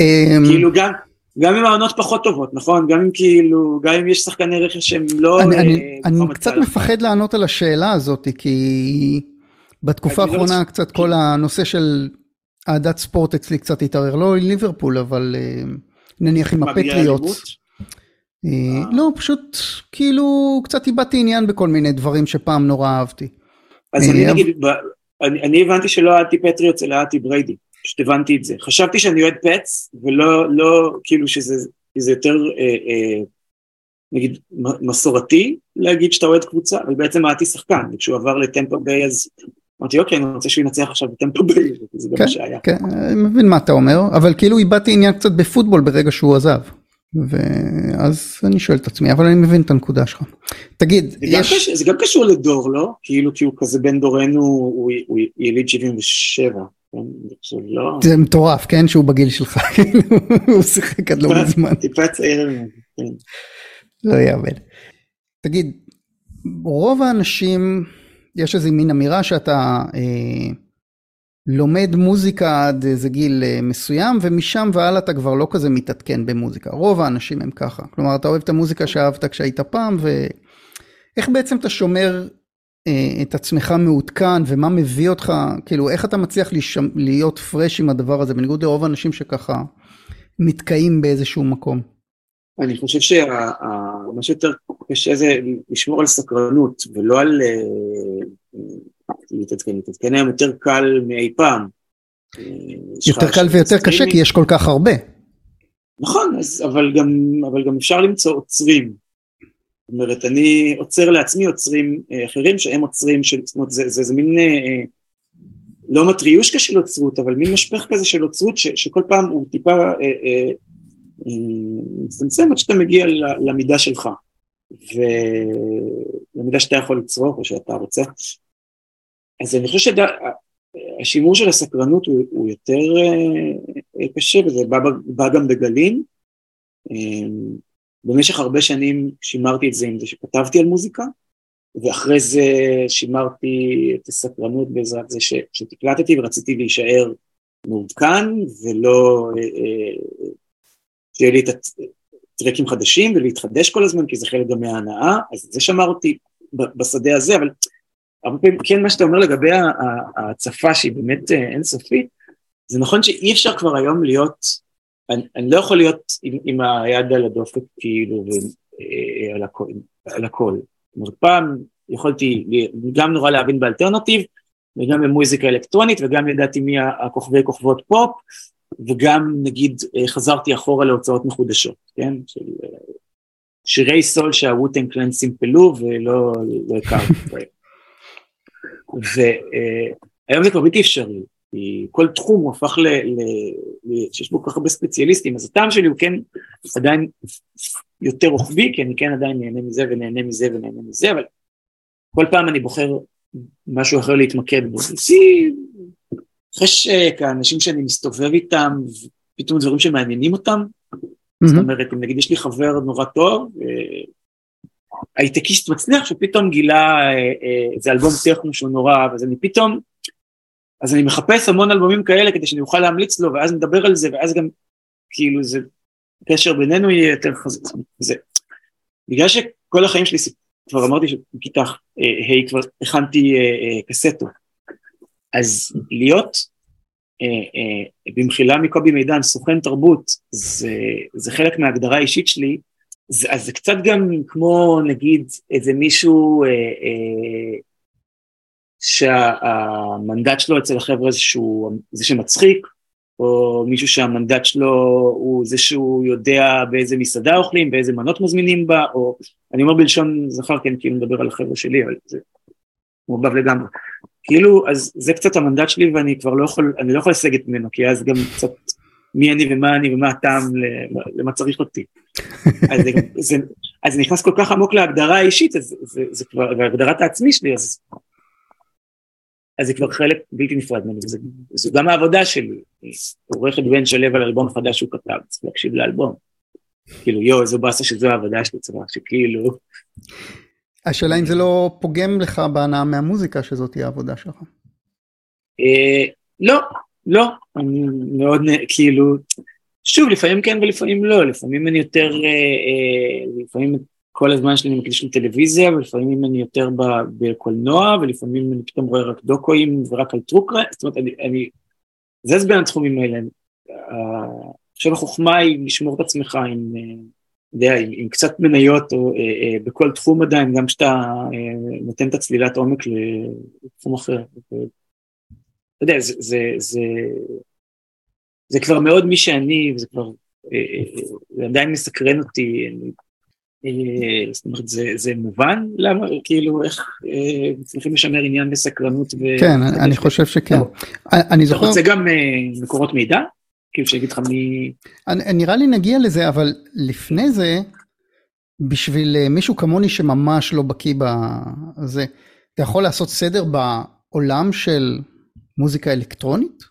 אמ, כאילו גם, גם אם העונות פחות טובות, נכון? גם אם כאילו, גם אם יש שחקני רכש שהם לא... אני, אני, אה, אני קצת מפחד לענות על השאלה הזאת, כי בתקופה לא האחרונה לא... קצת כל הנושא של אהדת ספורט אצלי קצת התערער, לא ליברפול, אבל... אה, נניח עם מה, בגלל הפטריוטס. אלימות? אה, אה. לא, פשוט כאילו קצת איבדתי עניין בכל מיני דברים שפעם נורא אהבתי. אז אני נגיד, אני אני הבנתי שלא אהדתי פטריוטס אלא אהדתי בריידי, פשוט הבנתי את זה. חשבתי שאני אוהד פטס, ולא, לא, כאילו שזה זה יותר, אה, אה, נגיד, מסורתי להגיד שאתה אוהד קבוצה, אבל בעצם אהדתי שחקן, וכשהוא עבר לטמפו ביי אז אמרתי, אוקיי, אני רוצה שהוא ינצח עכשיו בטמפו ביי, זה גם כן. מה שהיה. כן, אני מבין מה אתה אומר, אבל כאילו איבדתי עניין קצת בפוטבול ברגע שהוא עזב. ואז אני שואל את עצמי, אבל אני מבין את הנקודה שלך. תגיד, זה גם, יש... זה גם קשור לדור, לא? כאילו, כי הוא כזה בן דורנו, הוא, הוא יליד 77. כן? לא... זה מטורף, כן? שהוא בגיל שלך, כאילו, הוא שיחק עד לא מזמן. טיפה צעיר ממנו, כן. לא יאמן. תגיד, רוב האנשים, יש איזה מין אמירה שאתה אה, לומד מוזיקה עד איזה גיל אה, מסוים, ומשם והלאה אתה כבר לא כזה מתעדכן במוזיקה. רוב האנשים הם ככה. כלומר, אתה אוהב את המוזיקה שאהבת כשהיית פעם, ואיך בעצם אתה שומר את עצמך מעודכן, ומה מביא אותך, כאילו, איך אתה מצליח לשם, להיות פרש עם הדבר הזה, בניגוד לרוב האנשים שככה נתקעים באיזשהו מקום. אני חושב שמה שיותר קשה זה לשמור על סקרנות, ולא על אה, להתעדכן. להתעדכן היום יותר קל מאי פעם. אה, יותר קל ויותר קשה. כי יש כל כך הרבה. נכון, אז, אבל, גם, אבל גם אפשר למצוא עוצרים. זאת אומרת, אני עוצר לעצמי עוצרים אה, אחרים שהם עוצרים, של, זאת אומרת, זה, זה, זה מין, אה, לא מטריושקה של עוצרות, אבל מין משפך כזה של עוצרות, ש, שכל פעם הוא טיפה אה, אה, אה, מצטמצם עד שאתה מגיע למידה שלך, ולמידה שאתה יכול לצרוך או שאתה רוצה. אז אני חושב שהשימור של הסקרנות הוא, הוא יותר אה, אה, קשה, וזה בא, בא גם בגלים. במשך הרבה שנים שימרתי את זה עם זה שכתבתי על מוזיקה, ואחרי זה שימרתי את הסקרנות בעזרת זה שתקלטתי ורציתי להישאר מעודכן ולא אה, אה, שיהיה לי את הטרקים חדשים ולהתחדש כל הזמן כי זה חלק גם מההנאה, אז זה שמר אותי בשדה הזה, אבל הרבה פעמים כן מה שאתה אומר לגבי ההצפה שהיא באמת אה, אינסופית, זה נכון שאי אפשר כבר היום להיות, אני, אני לא יכול להיות עם, עם היד על הדופק כאילו אה, על, הכל, על הכל. זאת אומרת פעם יכולתי גם נורא להבין ב alternative וגם במוזיקה אלקטרונית וגם ידעתי מי הכוכבי כוכבות פופ וגם נגיד אה, חזרתי אחורה להוצאות מחודשות, כן? של אה, שירי סול שהוו-טאנג קלאן סימפלו ולא לא הכרתי. והיום זה כבר בלתי אפשרי, כל תחום הוא הפך ל... ל, ל שיש בו כל כך הרבה ספציאליסטים, אז הטעם שלי הוא כן עדיין יותר רוחבי, כי אני כן עדיין נהנה מזה ונהנה מזה ונהנה מזה, אבל כל פעם אני בוחר משהו אחר להתמקד בו. חשק, האנשים שאני מסתובב איתם, פתאום דברים שמעניינים אותם, זאת אומרת, אם נגיד יש לי חבר נורא טוב, אה, הייטקיסט מצליח שפתאום גילה איזה אלבום טכנו שהוא נורא, אז אני פתאום, אז אני מחפש המון אלבומים כאלה כדי שאני אוכל להמליץ לו, ואז נדבר על זה, ואז גם כאילו זה, קשר בינינו יהיה יותר חזק, זה. בגלל שכל החיים שלי, כבר אמרתי שבכיתה ה' כבר הכנתי קסטות, אז להיות במחילה מקובי מידן, סוכן תרבות, זה, זה חלק מההגדרה האישית שלי, זה, אז זה קצת גם כמו נגיד איזה מישהו אה, אה, שהמנדט שלו אצל החבר'ה זה שהוא זה שמצחיק, או מישהו שהמנדט שלו הוא זה שהוא יודע באיזה מסעדה אוכלים, באיזה מנות מזמינים בה, או אני אומר בלשון זכר, כן, כאילו מדבר על החבר'ה שלי, אבל זה מעובב לגמרי. כאילו, אז זה קצת המנדט שלי ואני כבר לא יכול, אני לא יכול לסגת ממנו, כי אז גם קצת מי אני ומה אני ומה הטעם למה צריך אותי. אז זה, זה, אז זה נכנס כל כך עמוק להגדרה האישית, אז זה, זה כבר, והגדרת העצמי שלי, אז, אז זה כבר חלק בלתי נפרד ממני, זו גם העבודה שלי, עורכת בן שלו על אלבום חדש שהוא כתב, צריך להקשיב לאלבום. כאילו, יואו, איזו באסה שזו העבודה שלי, צריך שכאילו... השאלה אם זה לא פוגם לך בהנאה מהמוזיקה שזאת תהיה העבודה שלך. לא, לא, אני מאוד, כאילו, שוב, לפעמים כן ולפעמים לא, לפעמים אני יותר, לפעמים כל הזמן שלי אני מקדיש לטלוויזיה, ולפעמים אני יותר בקולנוע, ולפעמים אני פתאום רואה רק דוקואים ורק על טרוקרה, זאת אומרת, אני, אני זז בין התחומים האלה. עכשיו החוכמה היא לשמור את עצמך עם, יודע, עם, עם קצת מניות או אה, אה, בכל תחום עדיין, גם כשאתה אה, נותן את הצלילת עומק לתחום אחר. אתה יודע, זה, זה, זה, זה כבר מאוד מי שאני, וזה כבר, אה, אה, זה עדיין מסקרן אותי, אה, זאת אומרת, זה, זה מובן למה, כאילו, איך צריכים לשמר עניין וסקרנות? ו... כן, אני חושב שכן. אני זוכר... אתה רוצה גם מקורות מידע? כאילו שיגיד לך מי... נראה לי נגיע לזה, אבל לפני זה, בשביל מישהו כמוני שממש לא בקיא בזה, אתה יכול לעשות סדר בעולם של מוזיקה אלקטרונית?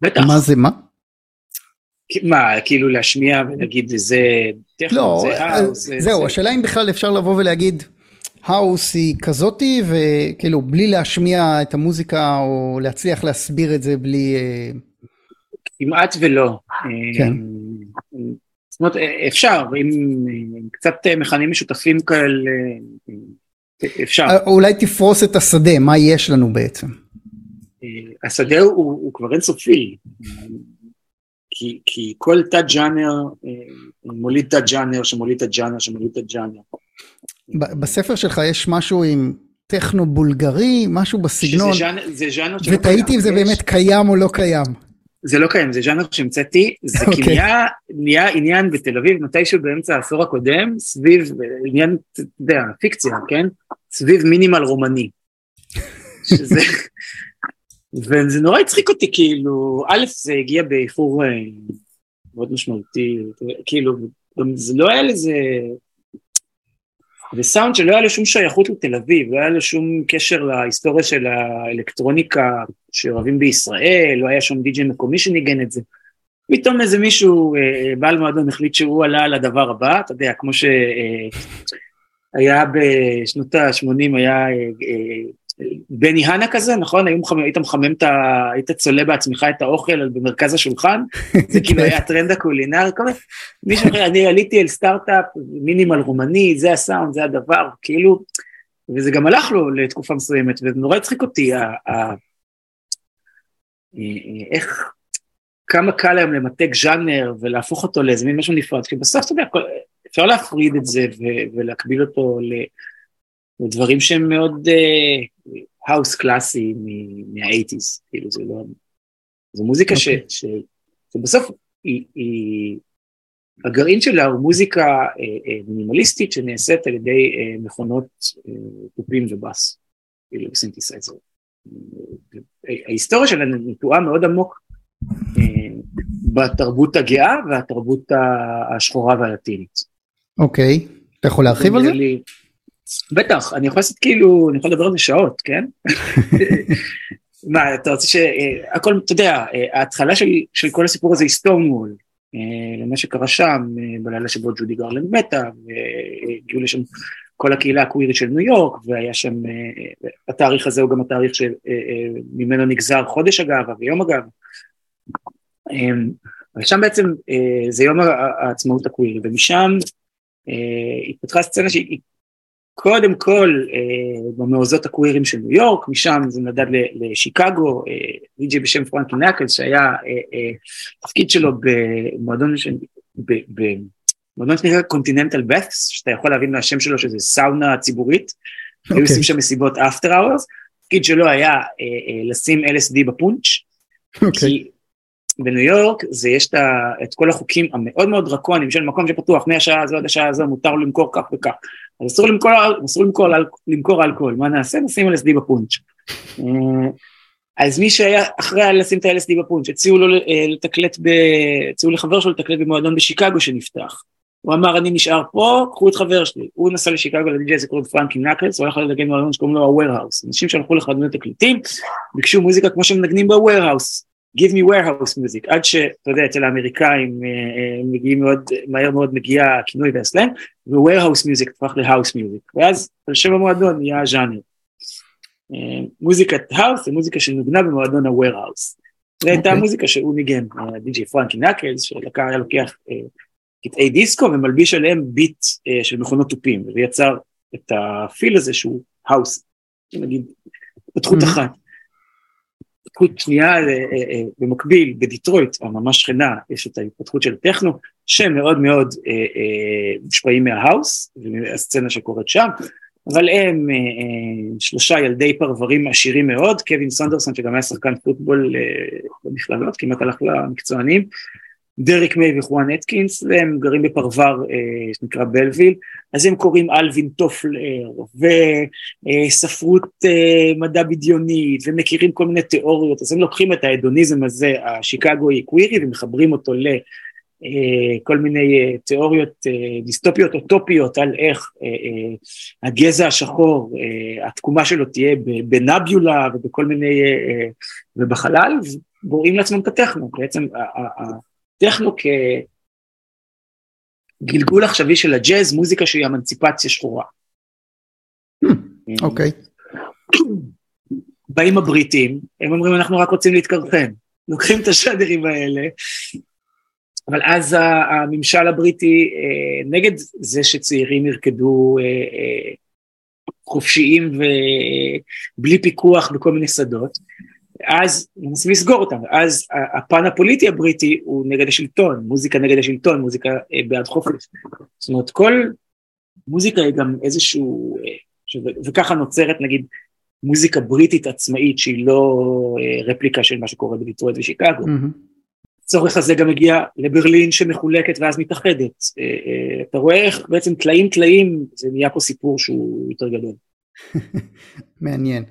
בטח. מה זה מה? מה, כאילו להשמיע ולהגיד זה טכנו, לא, זה האוס. זהו, זה... השאלה אם בכלל אפשר לבוא ולהגיד, האוס היא כזאתי, וכאילו בלי להשמיע את המוזיקה או להצליח להסביר את זה בלי... אה, כמעט ולא. כן. זאת אומרת, אפשר, עם, עם קצת מכנים משותפים כאלה, אפשר. אה, אולי תפרוס את השדה, מה יש לנו בעצם? השדה הוא, הוא כבר אינסופי. כי, כי כל תת ג'אנר אה, מוליד תת ג'אנר שמוליד תת ג'אנר שמוליד תת ג'אנר. בספר שלך יש משהו עם טכנו בולגרי, משהו בסגנון, זה ז'אנר ותהיתי אם זה באמת קיים או לא קיים. זה לא קיים, זה ז'אנר שהמצאתי, זה okay. כי אוקיי. נהיה, נהיה עניין בתל אביב מתישהו באמצע העשור הקודם, סביב עניין, אתה יודע, פיקציה, כן? סביב מינימל רומני. שזה, וזה נורא הצחיק אותי, כאילו, א', זה הגיע באיחור אה, מאוד משמעותי, כאילו, גם זה לא היה לזה... זה סאונד שלא היה לו שום שייכות לתל אביב, לא היה לו שום קשר להיסטוריה של האלקטרוניקה שאוהבים בישראל, לא היה שם די.ג'י מקומי שניגן את זה. פתאום איזה מישהו, אה, בעל מועדון, החליט שהוא עלה על הדבר הבא, אתה יודע, כמו שהיה אה, בשנות ה-80, היה בני הנה כזה, נכון? היית מחמם את ה... היית צולה בעצמך את האוכל במרכז השולחן, זה כאילו היה הטרנד הקולינרי, כל מיני, מישהו אחר, אני עליתי אל סטארט-אפ מינימל רומני, זה הסאונד, זה הדבר, כאילו, וזה גם הלך לו לתקופה מסוימת, וזה נורא הצחיק אותי, איך, כמה קל היום למתג ז'אנר ולהפוך אותו לאיזה מין משהו נפרד, כי בסוף אתה יודע, אפשר להפריד את זה ולהקביל אותו ל... דברים שהם מאוד האוס קלאסי מה-80's, כאילו זה לא... זו מוזיקה ש... אוקיי. ש... שבסוף היא, היא... הגרעין שלה הוא מוזיקה אה, אה, מינימליסטית שנעשית על ידי אה, מכונות תופים ובאס, כאילו סינתסייזר. ההיסטוריה שלה נטועה מאוד עמוק בתרבות הגאה והתרבות השחורה והלטינית. אוקיי, אתה יכול להרחיב על זה? בטח, אני יכול לעשות כאילו, אני יכול לדבר על זה שעות, כן? מה, אתה רוצה ש... אה, אתה יודע, אה, ההתחלה של, של כל הסיפור הזה היא סטונוול, אה, למה שקרה שם, בלילה שבו ג'ודי גרלנד מתה, והגיעו לשם כל הקהילה הקווירית של ניו יורק, והיה שם, התאריך הזה הוא גם התאריך שממנו נגזר חודש הגאווה ויום הגאווה. ושם בעצם זה יום העצמאות הקווירי, ומשם התפתחה סצנה שהיא קודם כל אה, במעוזות הקווירים של ניו יורק, משם זה נדד לשיקגו, די.ג'י בשם פרנקי נקלס שהיה אה, אה, תפקיד שלו במועדון שנקרא קונטיננטל בת'ס, שאתה יכול להבין מהשם שלו שזה סאונה ציבורית, okay. היו עושים שם מסיבות אפטר אאורס, התפקיד שלו היה לשים LSD בפונץ', okay. כי בניו יורק זה יש את כל החוקים המאוד מאוד דרקוניים של מקום שפתוח מהשעה הזו עד השעה הזו מותר למכור כך וכך. אז אסור למכור, אסור למכור, למכור אלכוהול, מה נעשה? נשים LSD בפונץ'. אה, אז מי שהיה אחראי לשים את ה-LSD בפונץ', הציעו לו אה, לתקלט, ב... הציעו לחבר שלו לתקלט במועדון בשיקגו שנפתח. הוא אמר אני נשאר פה, קחו את חבר שלי. הוא נסע לשיקגו לדי.ג'יי זה קוראים פרנקי נקלס, הוא הלך לנגן במועדון שקוראים לו ה-Warehouse. אנשים שהלכו לחדונות תקליטים, ביקשו מוזיקה כמו שמנגנים ב-warehouse. Give me warehouse music, עד שאתה יודע, אצל האמריקאים אה, אה, מגיעים מאוד, מהר מאוד מגיע הכינוי והסלנג, ו-warehouse music הפך ל-house music, ואז על שם המועדון נהיה הז'אנר. אה, מוזיקת האוס זה מוזיקה שנוגנה במועדון ה-warehouse. זו הייתה אוקיי. מוזיקה שהוא ניגן, די.ג'י פרנקי נקלס, שלקח, היה לוקח קטעי דיסקו ומלביש עליהם ביט של מכונות תופים, ויצר את הפיל הזה שהוא האוס, נגיד, התפתחות אחת. התפתחות שנייה במקביל בדיטרויט, ממש שכנה, יש את ההתפתחות של טכנו, שמאוד מאוד מושפעים מההאוס, והסצנה שקורית שם, אבל הם שלושה ילדי פרברים עשירים מאוד, קווין סנדרסון שגם היה שחקן פוטבול במכללות, כמעט הלך למקצוענים, דריק מיי וחואן אטקינס, והם גרים בפרבר אה, שנקרא בלוויל, אז הם קוראים אלווין טופלר, וספרות אה, מדע בדיונית, ומכירים כל מיני תיאוריות, אז הם לוקחים את ההדוניזם הזה, השיקגוי קווירי, ומחברים אותו ל... אה, כל מיני תיאוריות דיסטופיות אוטופיות על איך הגזע השחור, התקומה שלו תהיה בנביולה ובכל מיני, ובחלל, ובוראים לעצמם את הטכנו, בעצם טכנו כגלגול עכשווי של הג'אז, מוזיקה שהיא אמנציפציה שחורה. Hmm, אוקיי. באים הבריטים, הם אומרים אנחנו רק רוצים להתקרחן, לוקחים את השדרים האלה, אבל אז הממשל הבריטי אה, נגד זה שצעירים ירקדו אה, אה, חופשיים ובלי פיקוח בכל מיני שדות, אז מנסים לסגור אותם, אז הפן הפוליטי הבריטי הוא נגד השלטון, מוזיקה נגד השלטון, מוזיקה אה, בעד חופש. זאת אומרת, כל מוזיקה היא גם איזשהו, אה, וככה נוצרת נגיד מוזיקה בריטית עצמאית שהיא לא אה, רפליקה של מה שקורה בדיטרויט ושיקגו. הצורך הזה גם מגיע לברלין שמחולקת ואז מתאחדת. אתה רואה איך בעצם טלאים טלאים, זה נהיה פה סיפור שהוא יותר גדול. מעניין.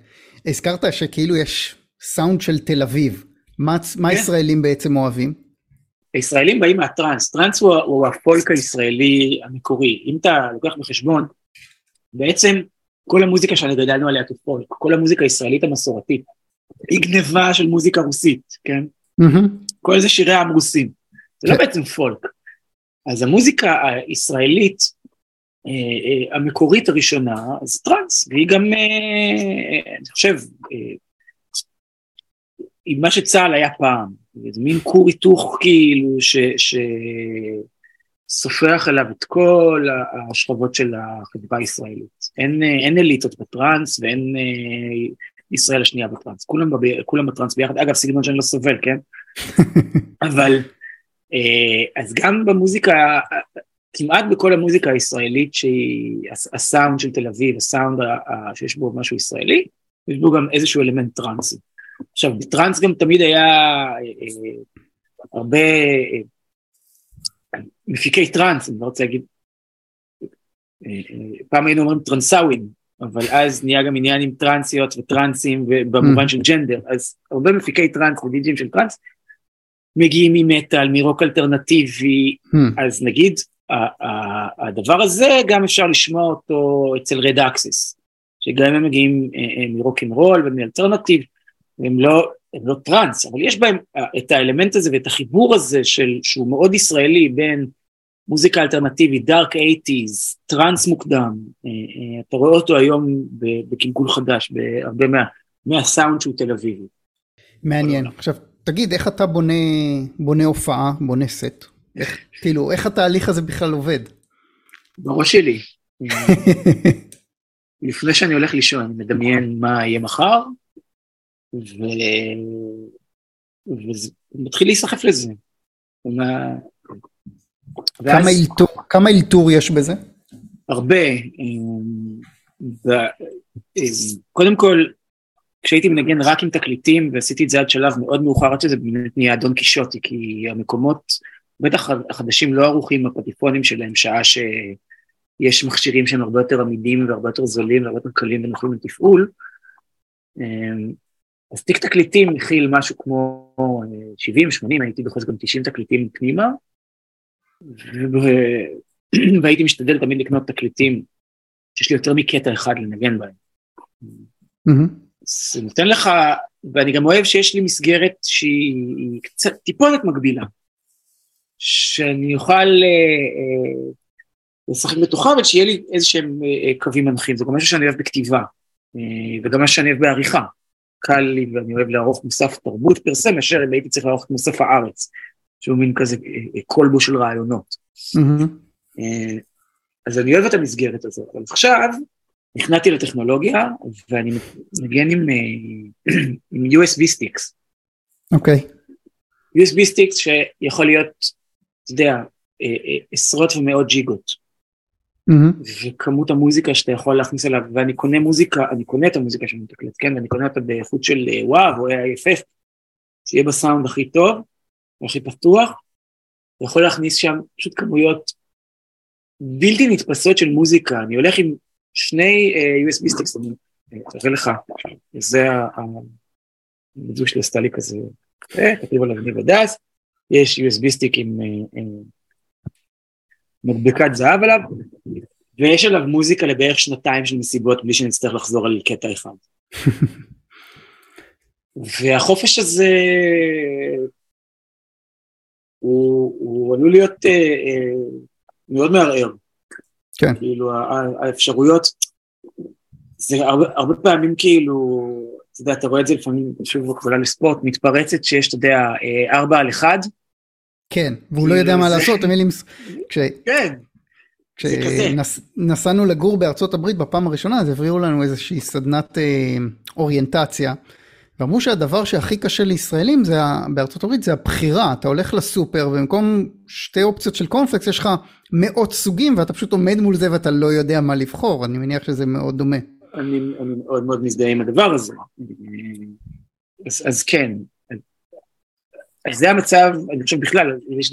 הזכרת שכאילו יש סאונד של תל אביב. מה, מה כן. ישראלים בעצם אוהבים? הישראלים באים מהטראנס, טראנס הוא, הוא הפולק הישראלי המקורי. אם אתה לוקח בחשבון, בעצם כל המוזיקה שאני גדלנו עליה כפולק, כל המוזיקה הישראלית המסורתית, היא גניבה של מוזיקה רוסית, כן? Mm-hmm. כל זה שירי עם רוסים. זה לא כן. בעצם פולק. אז המוזיקה הישראלית אה, אה, המקורית הראשונה זה טראנס, והיא גם, אה, אני חושב, עם מה שצה"ל היה פעם, איזה מין כור היתוך כאילו שסופח אליו את כל השכבות של החברה הישראלית. אין, אין אליטות בטראנס ואין אה, ישראל השנייה בטראנס, כולם, בב, כולם בטראנס ביחד, אגב סגנון שאני לא סובל, כן? אבל אה, אז גם במוזיקה, כמעט בכל המוזיקה הישראלית שהיא הסאונד של תל אביב, הסאונד שיש בו משהו ישראלי, יש בו גם איזשהו אלמנט טראנסי. עכשיו, בטראנס גם תמיד היה אה, אה, הרבה אה, מפיקי טראנס, אני לא רוצה להגיד, פעם היינו אומרים טרנסאווים, אבל אז נהיה גם עניין עם טרנסיות וטרנסים במובן mm. של ג'נדר, אז הרבה מפיקי טראנס ודיג'ייז של טראנס מגיעים ממטאל, מרוק אלטרנטיבי, mm. אז נגיד הדבר הזה גם אפשר לשמוע אותו אצל רד אקסס, שגם הם מגיעים מרוק אנד רול ומאלטרנטיב, הם לא, הם לא טראנס, אבל יש בהם אה, את האלמנט הזה ואת החיבור הזה של, שהוא מאוד ישראלי בין מוזיקה אלטרנטיבית, דארק אייטיז, טראנס מוקדם, אה, אה, אתה רואה אותו היום בגל גל חדש, בהרבה מה, מהסאונד שהוא תל אביבי. מעניין. עכשיו, תגיד, איך אתה בונה, בונה הופעה, בונה סט? איך, כאילו, איך התהליך הזה בכלל עובד? בראש שלי. לפני שאני הולך לישון, אני מדמיין מה יהיה מחר, ומתחיל להיסחף לזה. כמה, אלתור, כמה אלתור יש בזה? הרבה. קודם כל, כשהייתי מנגן רק עם תקליטים, ועשיתי את זה עד שלב מאוד מאוחר, עד שזה באמת נהיה דון קישוטי, כי המקומות, בטח החדשים לא ערוכים בפטיפונים שלהם, שעה שיש מכשירים שהם הרבה יותר עמידים והרבה יותר זולים והרבה יותר קלים ונוחים לתפעול. אז תיק תקליטים מכיל משהו כמו 70, 80, הייתי בכל זאת גם 90 תקליטים פנימה, והייתי משתדל תמיד לקנות תקליטים שיש לי יותר מקטע אחד לנגן בהם. זה נותן לך, ואני גם אוהב שיש לי מסגרת שהיא קצת טיפונת מגבילה, שאני אוכל אה, אה, לשחק בתוכה, אבל שיהיה לי איזה שהם אה, קווים מנחים, זה גם משהו שאני אוהב בכתיבה, וגם מה שאני אוהב בעריכה. קל לי ואני אוהב לערוך מוסף תרבות פר סה, מאשר אם הייתי צריך לערוך את מוסף הארץ, שהוא מין כזה כלבו אה, של רעיונות. Mm-hmm. אז אני אוהב את המסגרת הזאת, אבל עכשיו נכנעתי לטכנולוגיה, ואני מנגן עם, אה, עם USB sticks. אוקיי. Okay. USB sticks שיכול להיות, אתה יודע, אה, אה, עשרות ומאות ג'יגות. Mm-hmm. וכמות המוזיקה שאתה יכול להכניס אליו, ואני קונה מוזיקה, אני קונה את המוזיקה שאני מתקלט, כן, ואני קונה אותה באיכות של WAV או AIFF, שיהיה בסאונד הכי טוב, הכי פתוח, יכול להכניס שם פשוט כמויות בלתי נתפסות של מוזיקה, אני הולך עם שני uh, USB sticks, אני אראה לך, זה, הבת זוג שלי עשתה לי כזה, כתוב עליו ניב הדס, יש USB stick עם uh, uh, מדבקת זהב עליו, ויש עליו מוזיקה לבערך שנתיים של מסיבות בלי שנצטרך לחזור על קטע אחד. והחופש הזה הוא, הוא עלול להיות אה, אה, מאוד מערער. כן. כאילו האפשרויות, זה הרבה, הרבה פעמים כאילו, אתה יודע, אתה רואה את זה לפעמים, שוב בקבלה לספורט, מתפרצת שיש, אתה יודע, אה, ארבע על אחד. כן, והוא לא יודע מה לעשות, המילים... כן. כשנסענו לגור בארצות הברית בפעם הראשונה, אז הבריאו לנו איזושהי סדנת אה, אוריינטציה. ואמרו שהדבר שהכי קשה לישראלים זה, בארצות הברית זה הבחירה, אתה הולך לסופר ובמקום שתי אופציות של קורנפלקס יש לך מאות סוגים ואתה פשוט עומד מול זה ואתה לא יודע מה לבחור, אני מניח שזה מאוד דומה. אני, אני מאוד מאוד מזדהה עם הדבר הזה. אז, אז כן, אז זה המצב, אני חושב בכלל, יש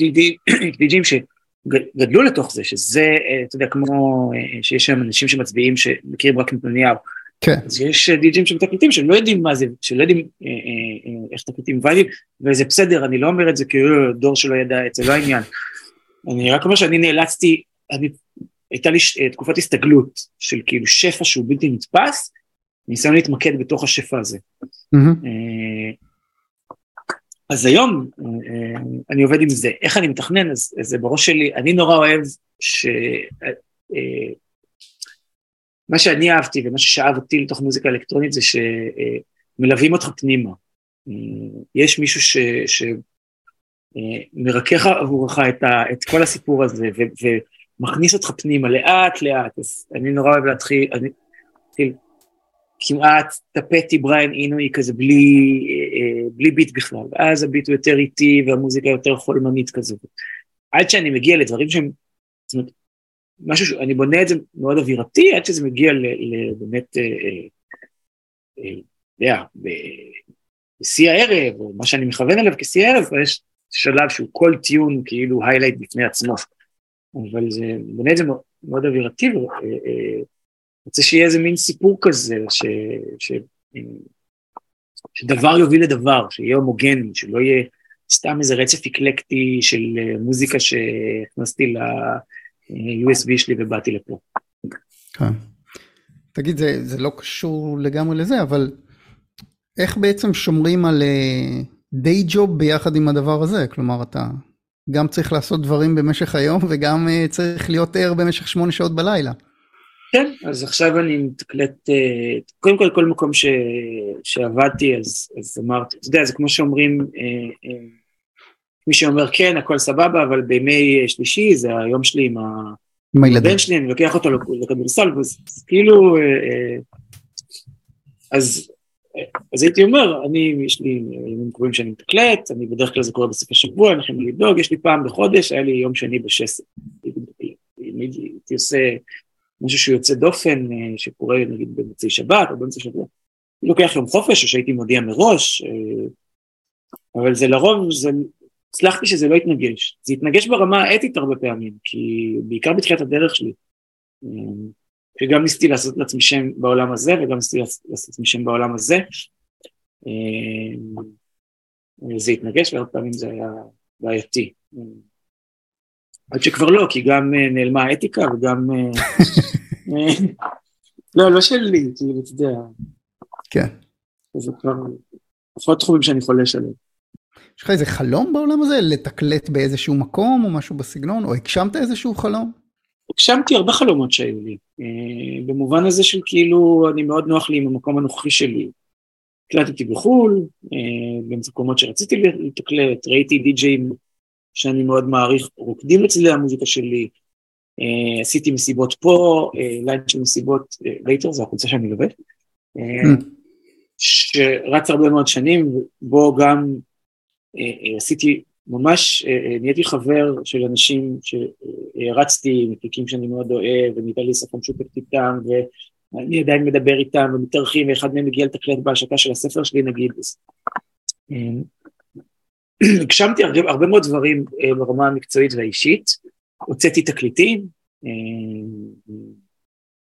דיג'ים שגדלו לתוך זה, שזה, אתה יודע, כמו שיש שם אנשים שמצביעים שמכירים רק נתניהו. כן. אז יש די.ג'ים שמתקליטים שהם לא יודעים מה זה, שלא יודעים אה, אה, אה, איך תקליטים וייבים, וזה בסדר, אני לא אומר את זה כדור שלא ידע את זה, לא העניין. אני רק אומר שאני נאלצתי, אני, הייתה לי תקופת הסתגלות של כאילו שפע שהוא בלתי נתפס, ניסיון להתמקד בתוך השפע הזה. Mm-hmm. אז היום אני עובד עם זה, איך אני מתכנן, אז זה בראש שלי, אני נורא אוהב ש... מה שאני אהבתי ומה ששאב אותי לתוך מוזיקה אלקטרונית זה שמלווים אותך פנימה. יש מישהו ש... שמרכך עבורך את, ה... את כל הסיפור הזה ו... ומכניס אותך פנימה לאט לאט, אז אני נורא אוהב להתחיל, אני כמעט טפטי בריין אינוי כזה בלי, בלי ביט בכלל, ואז הביט הוא יותר איטי והמוזיקה יותר חולמנית כזה. עד שאני מגיע לדברים שהם, זאת אומרת, משהו שאני בונה את זה מאוד אווירתי, עד שזה מגיע לבאמת, אה, אה, אה, אתה יודע, בשיא הערב, או מה שאני מכוון אליו כשיא הערב, יש שלב שהוא כל טיון כאילו היילייט בפני עצמו. אבל זה, בונה את זה מאוד אווירתי, ורוצה שיהיה איזה מין סיפור כזה, ש, ש, שדבר יוביל לדבר, שיהיה הומוגני, שלא יהיה סתם איזה רצף אקלקטי של מוזיקה שהכנסתי ל... לה... USB שלי ובאתי לפה. כן. תגיד, זה, זה לא קשור לגמרי לזה, אבל איך בעצם שומרים על דיי uh, ג'וב ביחד עם הדבר הזה? כלומר, אתה גם צריך לעשות דברים במשך היום וגם צריך להיות ער במשך שמונה שעות בלילה. כן, אז עכשיו אני מתקלט, uh, קודם כל, כל מקום ש, שעבדתי, אז, אז אמרתי, אתה יודע, זה כמו שאומרים, uh, uh, מי שאומר כן, הכל סבבה, אבל בימי שלישי זה היום שלי עם עם הבן שלי, אני לוקח אותו לכדורסל, וזה כאילו, אה, אה, אז, אז הייתי אומר, אני, יש לי ימים קרובים שאני מתקלט, אני בדרך כלל זה קורה בסוף השבוע, אנחנו יכולים לדאוג, יש לי פעם בחודש, היה לי יום שני בשסת. הייתי עושה משהו שהוא יוצא דופן, אה, שקורה נגיד במוצאי שבת או באמצע שבוע. אני לוקח יום חופש, או שהייתי מודיע מראש, אבל זה לרוב, זה הצלחתי שזה לא יתנגש. זה יתנגש ברמה האתית הרבה פעמים, כי בעיקר בתחילת הדרך שלי, שגם ניסיתי לעשות לעצמי שם בעולם הזה, וגם ניסיתי לעשות לעצמי שם בעולם הזה. זה התנגש, והרבה פעמים זה היה בעייתי. עד שכבר לא, כי גם נעלמה האתיקה וגם... לא, לא שלי, כאילו, אתה יודע. כן. זה כבר פחות תחומים שאני חולש עליהם. יש לך איזה חלום בעולם הזה? לתקלט באיזשהו מקום או משהו בסגנון? או הגשמת איזשהו חלום? הגשמתי הרבה חלומות שהיו לי, אה, במובן הזה של כאילו אני מאוד נוח לי עם המקום הנוכחי שלי. הקלטתי בחו"ל, אה, במקומות שרציתי לתקלט, ראיתי די-ג'אים שאני מאוד מעריך, רוקדים לצלילי המוזיקה שלי, אה, עשיתי מסיבות פה, ליין של מסיבות לייטר, זו החולצה שאני לובש, mm. שרץ הרבה מאוד שנים, בו גם עשיתי ממש, נהייתי חבר של אנשים שהערצתי, מפיקים שאני מאוד אוהב, ונהייתה לי שפה משותפת איתם, ואני עדיין מדבר איתם ומתארחים, ואחד מהם מגיע לתקלט בהשקה של הספר שלי נגיד. הגשמתי הרבה, הרבה מאוד דברים ברמה המקצועית והאישית, הוצאתי תקליטים, אה,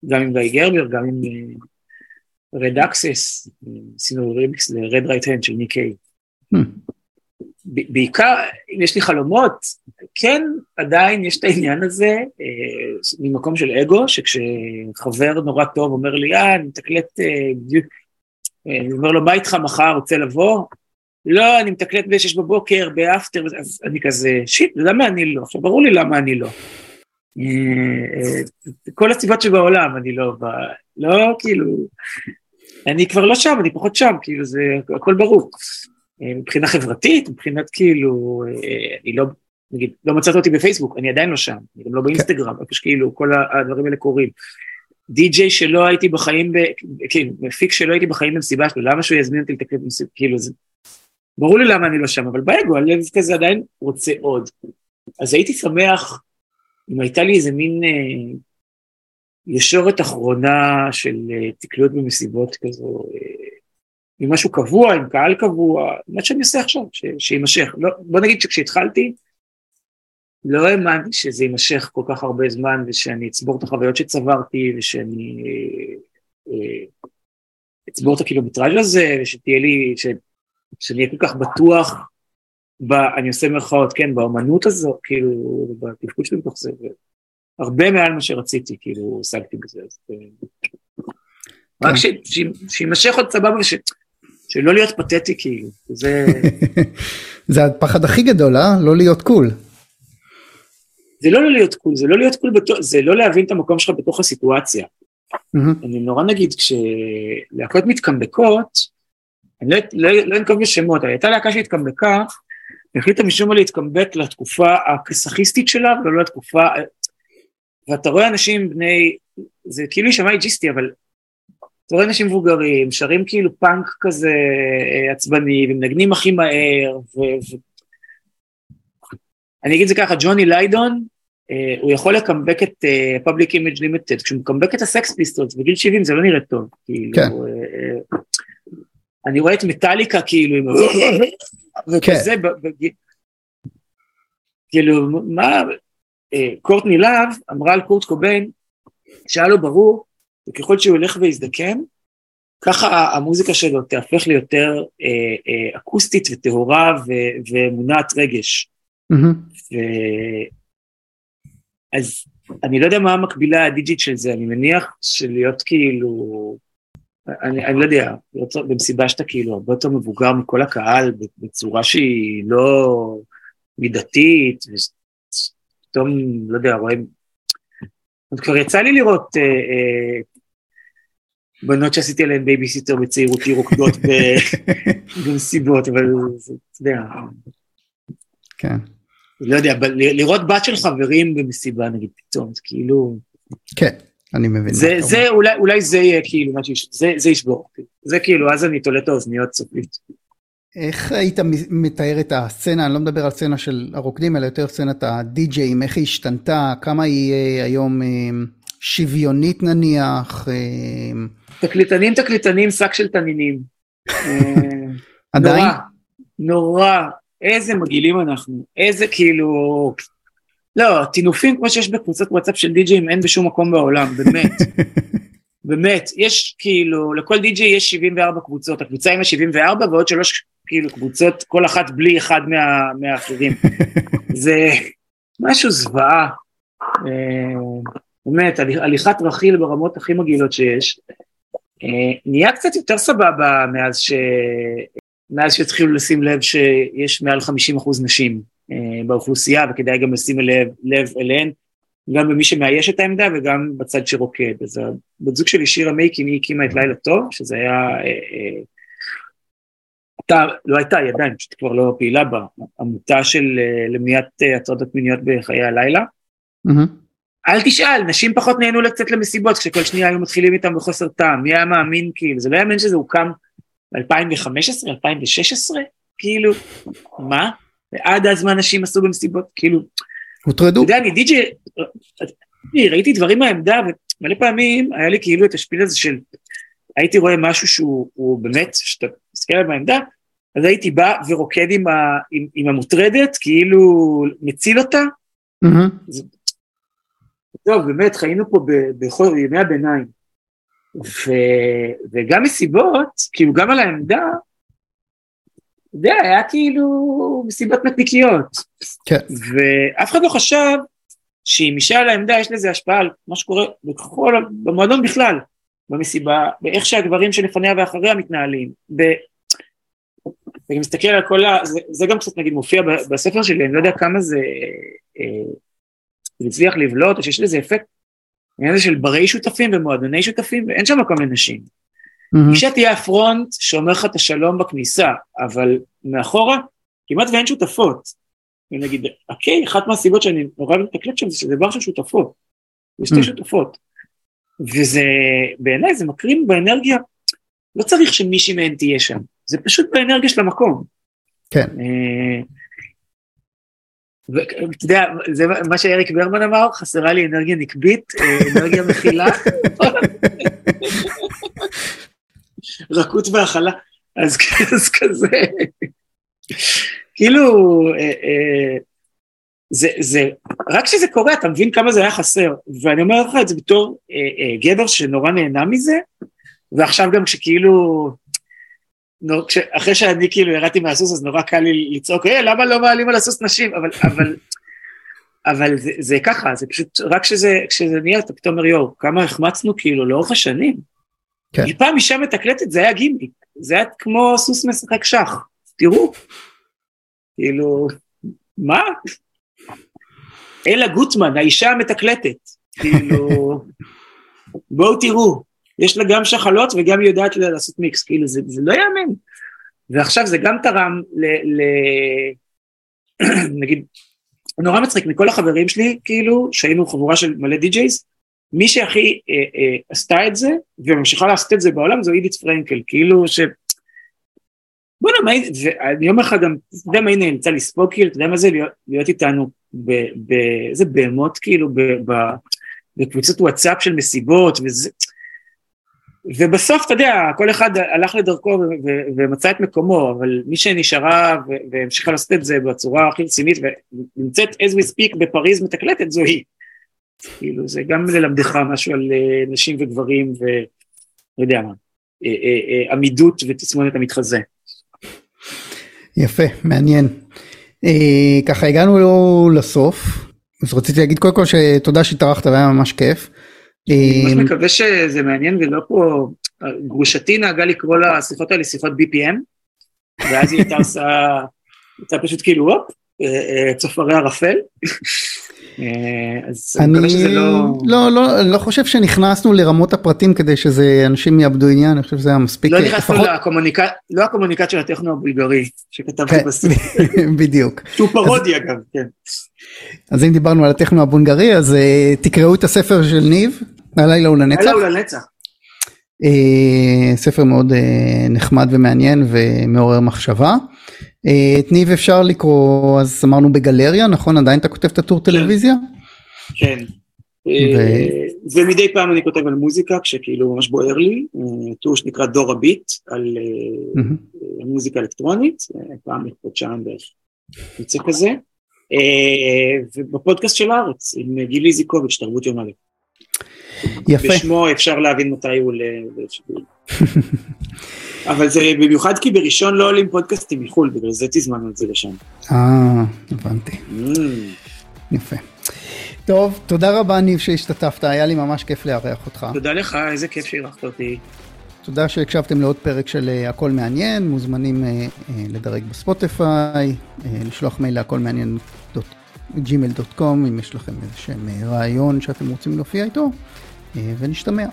גם עם גיא גרבר, גם עם רד אה, אקסס, עשינו רימיקס ל-Red Right Hand של ניקיי. Hmm. בעיקר, אם יש לי חלומות, כן, עדיין יש את העניין הזה, אה, ממקום של אגו, שכשחבר נורא טוב אומר לי, אה, אני מתקלט בדיוק, אני אומר לו, מה איתך מחר, רוצה לבוא? לא, אני מתקלט ב-6 בבוקר, באפטר, אז אני כזה, שיט, למה אני לא? עכשיו, ברור לי למה אני לא. אה, אה, כל הסיבות שבעולם, אני לא, לא כאילו, אני כבר לא שם, אני פחות שם, כאילו זה הכל ברור. אה, מבחינה חברתית, מבחינת כאילו, אני לא, נגיד, לא מצאת אותי בפייסבוק, אני עדיין לא שם, אני גם לא באינסטגרם, איפה שכאילו כל הדברים האלה קורים. די.ג'יי שלא הייתי בחיים, כן, מפיק שלא הייתי בחיים במסיבה שלו, למה שהוא יזמין אותי לתקן במסיבה, כאילו זה, ברור לי למה אני לא שם, אבל באגו, הלב כזה עדיין רוצה עוד. אז הייתי שמח אם הייתה לי איזה מין אה, ישורת אחרונה של אה, תקליות במסיבות כזו, אה, עם משהו קבוע, עם קהל קבוע, מה שאני עושה עכשיו, שיימשך. לא, בוא נגיד שכשהתחלתי, לא האמנתי שזה יימשך כל כך הרבה זמן, ושאני אצבור את החוויות שצברתי, ושאני אה, אה, אצבור את הקילומטראז' הזה, ושתהיה לי, ש, שאני אהיה כל כך בטוח, ב, אני עושה מירכאות, כן, באמנות הזו, כאילו, בתפקוד שלי בתוך זה, הרבה מעל מה שרציתי, כאילו, השגתי בזה, אז... אה, רק. שיימשך עוד סבבה, וש... שלא להיות פתטי, כאילו, זה... זה הפחד הכי גדול, אה? לא להיות קול. זה לא לא להיות קול, זה לא להיות קול, בתוך, זה לא להבין את המקום שלך בתוך הסיטואציה. Mm-hmm. אני נורא נגיד, כשלהקות מתקמבקות, אני לא, לא, לא אנקוב בשמות, הייתה להקה שהתקמבקה, החליטה משום מה להתקמבק לתקופה הכסאחיסטית שלה ולא לתקופה, ואתה רואה אנשים בני, זה כאילו יישמע אייג'יסטי, אבל אתה רואה אנשים מבוגרים, שרים כאילו פאנק כזה אה, עצבני, ומנגנים הכי מהר, ו... ו... אני אגיד את זה ככה, ג'וני ליידון, Uh, הוא יכול לקמבק את Public Image Limited, כשהוא מקמבק את הסקס פיסטולס בגיל 70 זה לא נראה טוב, כאילו, כן. uh, אני רואה את מטאליקה כאילו, עם... וכזה, כן. כאילו, מה, אה, קורטני לאב אמרה על קורט קוביין, שהיה לו ברור, וככל שהוא הולך ויזדקן, ככה המוזיקה שלו תהפך ליותר אה, אה, אקוסטית וטהורה ומונעת רגש. ו... אז אני לא יודע מה המקבילה הדיג'ית של זה, אני מניח שלהיות כאילו אני, אני לא יודע, במסיבה שאתה כאילו הרבה יותר מבוגר מכל הקהל בצורה שהיא לא מידתית, ופתאום, לא יודע, רואים... עוד כבר יצא לי לראות אה, אה, בנות שעשיתי עליהן בייביסיטר בצעירותי רוקדות במסיבות, אבל אתה יודע. כן. לא יודע, לראות בת של חברים במסיבה נגיד פתאום, זה כאילו... כן. אני מבין. זה, זה אולי, אולי זה יהיה כאילו מה שיש, זה, זה ישבור זה כאילו, אז אני תולה את האוזניות סופית. איך היית מתאר את הסצנה, אני לא מדבר על סצנה של הרוקדים, אלא יותר סצנת הדי-ג'אים, איך היא השתנתה, כמה היא אה, היום אה, שוויונית נניח? אה, תקליטנים, תקליטנים, שק של תנינים. עדיין? נורא, נורא, איזה מגעילים אנחנו, איזה כאילו, לא, טינופים כמו שיש בקבוצות וואטסאפ של די-ג'אים אין בשום מקום בעולם, באמת. באמת, יש כאילו, לכל די-ג'יי יש 74 קבוצות, הקבוצה עם ה-74 ועוד שלוש כאילו קבוצות, כל אחת בלי אחד מה, מהאחרים. זה משהו זוועה. אה, באמת, הליכת רכיל ברמות הכי מגעילות שיש. אה, נהיה קצת יותר סבבה מאז ש... מאז שהתחילו לשים לב שיש מעל 50 אחוז נשים. אה, באוכלוסייה, וכדאי גם לשים לב, לב אליהן, גם במי שמאייש את העמדה וגם בצד שרוקד. אז הבת זוג שלי, שירה מייקין, היא הקימה את לילה טוב, שזה היה... אה, הייתה, לא הייתה, היא עדיין, פשוט כבר לא פעילה בה, עמותה של למניעת הטרדות מיניות בחיי הלילה. אל תשאל, נשים פחות נהנו לצאת למסיבות כשכל שנייה היו מתחילים איתם בחוסר טעם, מי היה מאמין כאילו, זה לא יאמן שזה הוקם ב-2015, 2016, כאילו, מה? ועד אז מה נשים עשו במסיבות, כאילו, הוטרדו. אתה יודע, אני די.ג'יי, ראיתי דברים מהעמדה, ומלא פעמים היה לי כאילו את השפיל הזה של, הייתי רואה משהו שהוא באמת, שאתה מסתכל עליו בעמדה, אז הייתי בא ורוקד עם, ה, עם, עם המוטרדת, כאילו מציל אותה. Mm-hmm. טוב, באמת, חיינו פה בכל ימי הביניים. ו, וגם מסיבות, כאילו גם על העמדה, יודע, היה כאילו מסיבות נקניקיות. כן. ואף אחד לא חשב שאם על העמדה יש לזה השפעה על מה שקורה בכל, במועדון בכלל, במסיבה, באיך שהגברים שלפניה ואחריה מתנהלים. ב... אני מסתכל על כל ה... זה, זה גם קצת נגיד מופיע בספר שלי, אני לא יודע כמה זה, אה, הצליח לבלוט, או שיש לזה אפקט, העניין הזה של ברי שותפים ומועדוני שותפים, ואין שם מקום לנשים. Mm-hmm. אישה תהיה הפרונט שאומר לך את השלום בכניסה, אבל מאחורה כמעט ואין שותפות. ונגיד, אוקיי, אחת מהסיבות שאני נורא מתקלט שם זה שזה דבר של שותפות. זה שתי Mm. שותפות. וזה, בעיניי זה מקרין באנרגיה, לא צריך שמישהי מהן תהיה שם, זה פשוט באנרגיה של המקום. כן. אה, ואתה יודע, זה מה שאריק ברמן אמר, חסרה לי אנרגיה נקבית, אה, אנרגיה מכילה. רכות והכלה, אז, כזה, כאילו, אה, אה, זה, זה, רק כשזה קורה אתה מבין כמה זה היה חסר, ואני אומר לך את זה בתור אה, גבר שנורא נהנה מזה, ועכשיו גם כשכאילו, אחרי שאני כאילו ירדתי מהסוס אז נורא קל לי לצעוק, אה, למה לא מעלים על הסוס נשים, אבל, אבל, אבל זה, זה ככה, זה פשוט, רק כשזה, כשזה נהיה, אתה פתאום אומר, יואו, כמה החמצנו כאילו לאורך השנים. כן. כן. פעם אישה מתקלטת, זה היה גימיק, זה היה כמו סוס משחק שח, תראו, כאילו, מה? אלה גוטמן, האישה המתקלטת, כאילו, בואו תראו, יש לה גם שחלות וגם היא יודעת לעשות מיקס, כאילו, זה, זה לא יאמן. ועכשיו זה גם תרם ל... ל נגיד, נורא מצחיק, מכל החברים שלי, כאילו, שהיינו חבורה של מלא די-ג'ייז, מי שהכי אה, אה, עשתה את זה, וממשיכה לעשות את זה בעולם, זו עידית פרנקל, כאילו ש... בוא'נה, מה, ואני אומר לך גם, אתה יודע מה היא נאלצה לספוג, כאילו, אתה יודע מה זה להיות, איתנו באיזה בהמות, כאילו, בקבוצות וואטסאפ של מסיבות, וזה... ובסוף, אתה יודע, כל אחד הלך לדרכו ומצא את מקומו, אבל מי שנשארה והמשיכה לעשות את זה בצורה הכי רצינית, ונמצאת as we speak בפריז מתקלטת, זו היא. כאילו, זה גם ללמדך משהו על uh, נשים וגברים, ולא יודע מה, uh, uh, עמידות ותסמונת המתחזה. יפה, מעניין. אה, ככה הגענו לסוף, אז רציתי להגיד קודם כל שתודה שהתארחת והיה ממש כיף. אני ממש אה, מקווה שזה מעניין ולא פה, גרושתי נהגה לקרוא לשיחות האלה שיחות BPM, ואז היא הייתה עושה, הייתה פשוט כאילו הופ, אה, אה, צופרי ערפל. אה, אז אני מקווה שזה לא... לא, לא, לא חושב שנכנסנו לרמות הפרטים כדי שזה אנשים יאבדו עניין, אני חושב שזה היה מספיק. לא נכנסנו לפחות- לקומוניקט, לא הקומוניקט של הטכנו הבולגרי, שכתבתי כן, בסוף, בדיוק. שהוא פרודי אגב, כן. אז אם דיברנו על הטכנו הבונגרי, אז אה, תקראו את הספר של ניב, הלילה הוא לנצח. הלאה הוא לנצח. אה, ספר מאוד אה, נחמד ומעניין ומעורר מחשבה. אה, את ניב אפשר לקרוא, אז אמרנו בגלריה, נכון? עדיין אתה כותב את הטור טלוויזיה? כן. אה, ומדי פעם אני כותב על מוזיקה, כשכאילו ממש בוער לי, אה, טור שנקרא דור הביט, על. מוזיקה אלקטרונית, פעם בחודשיים בערך יוצא כזה, ובפודקאסט של הארץ, עם גילי זיקוביץ', תרבות יום א'. יפה. בשמו אפשר להבין מתי הוא לשידור. אבל זה במיוחד כי בראשון לא עולים פודקאסטים מחו"ל, בגלל זה תזמנו את זה לשם. אה, הבנתי. Mm. יפה. טוב, תודה רבה ניב שהשתתפת, היה לי ממש כיף לארח אותך. תודה לך, איזה כיף שאירחת אותי. תודה שהקשבתם לעוד פרק של אה, הכל מעניין, מוזמנים אה, אה, לדרג בספוטיפיי, אה, לשלוח מייל להכל מעניין gmail.com אם יש לכם איזה שהם אה, רעיון שאתם רוצים להופיע איתו, אה, ונשתמע.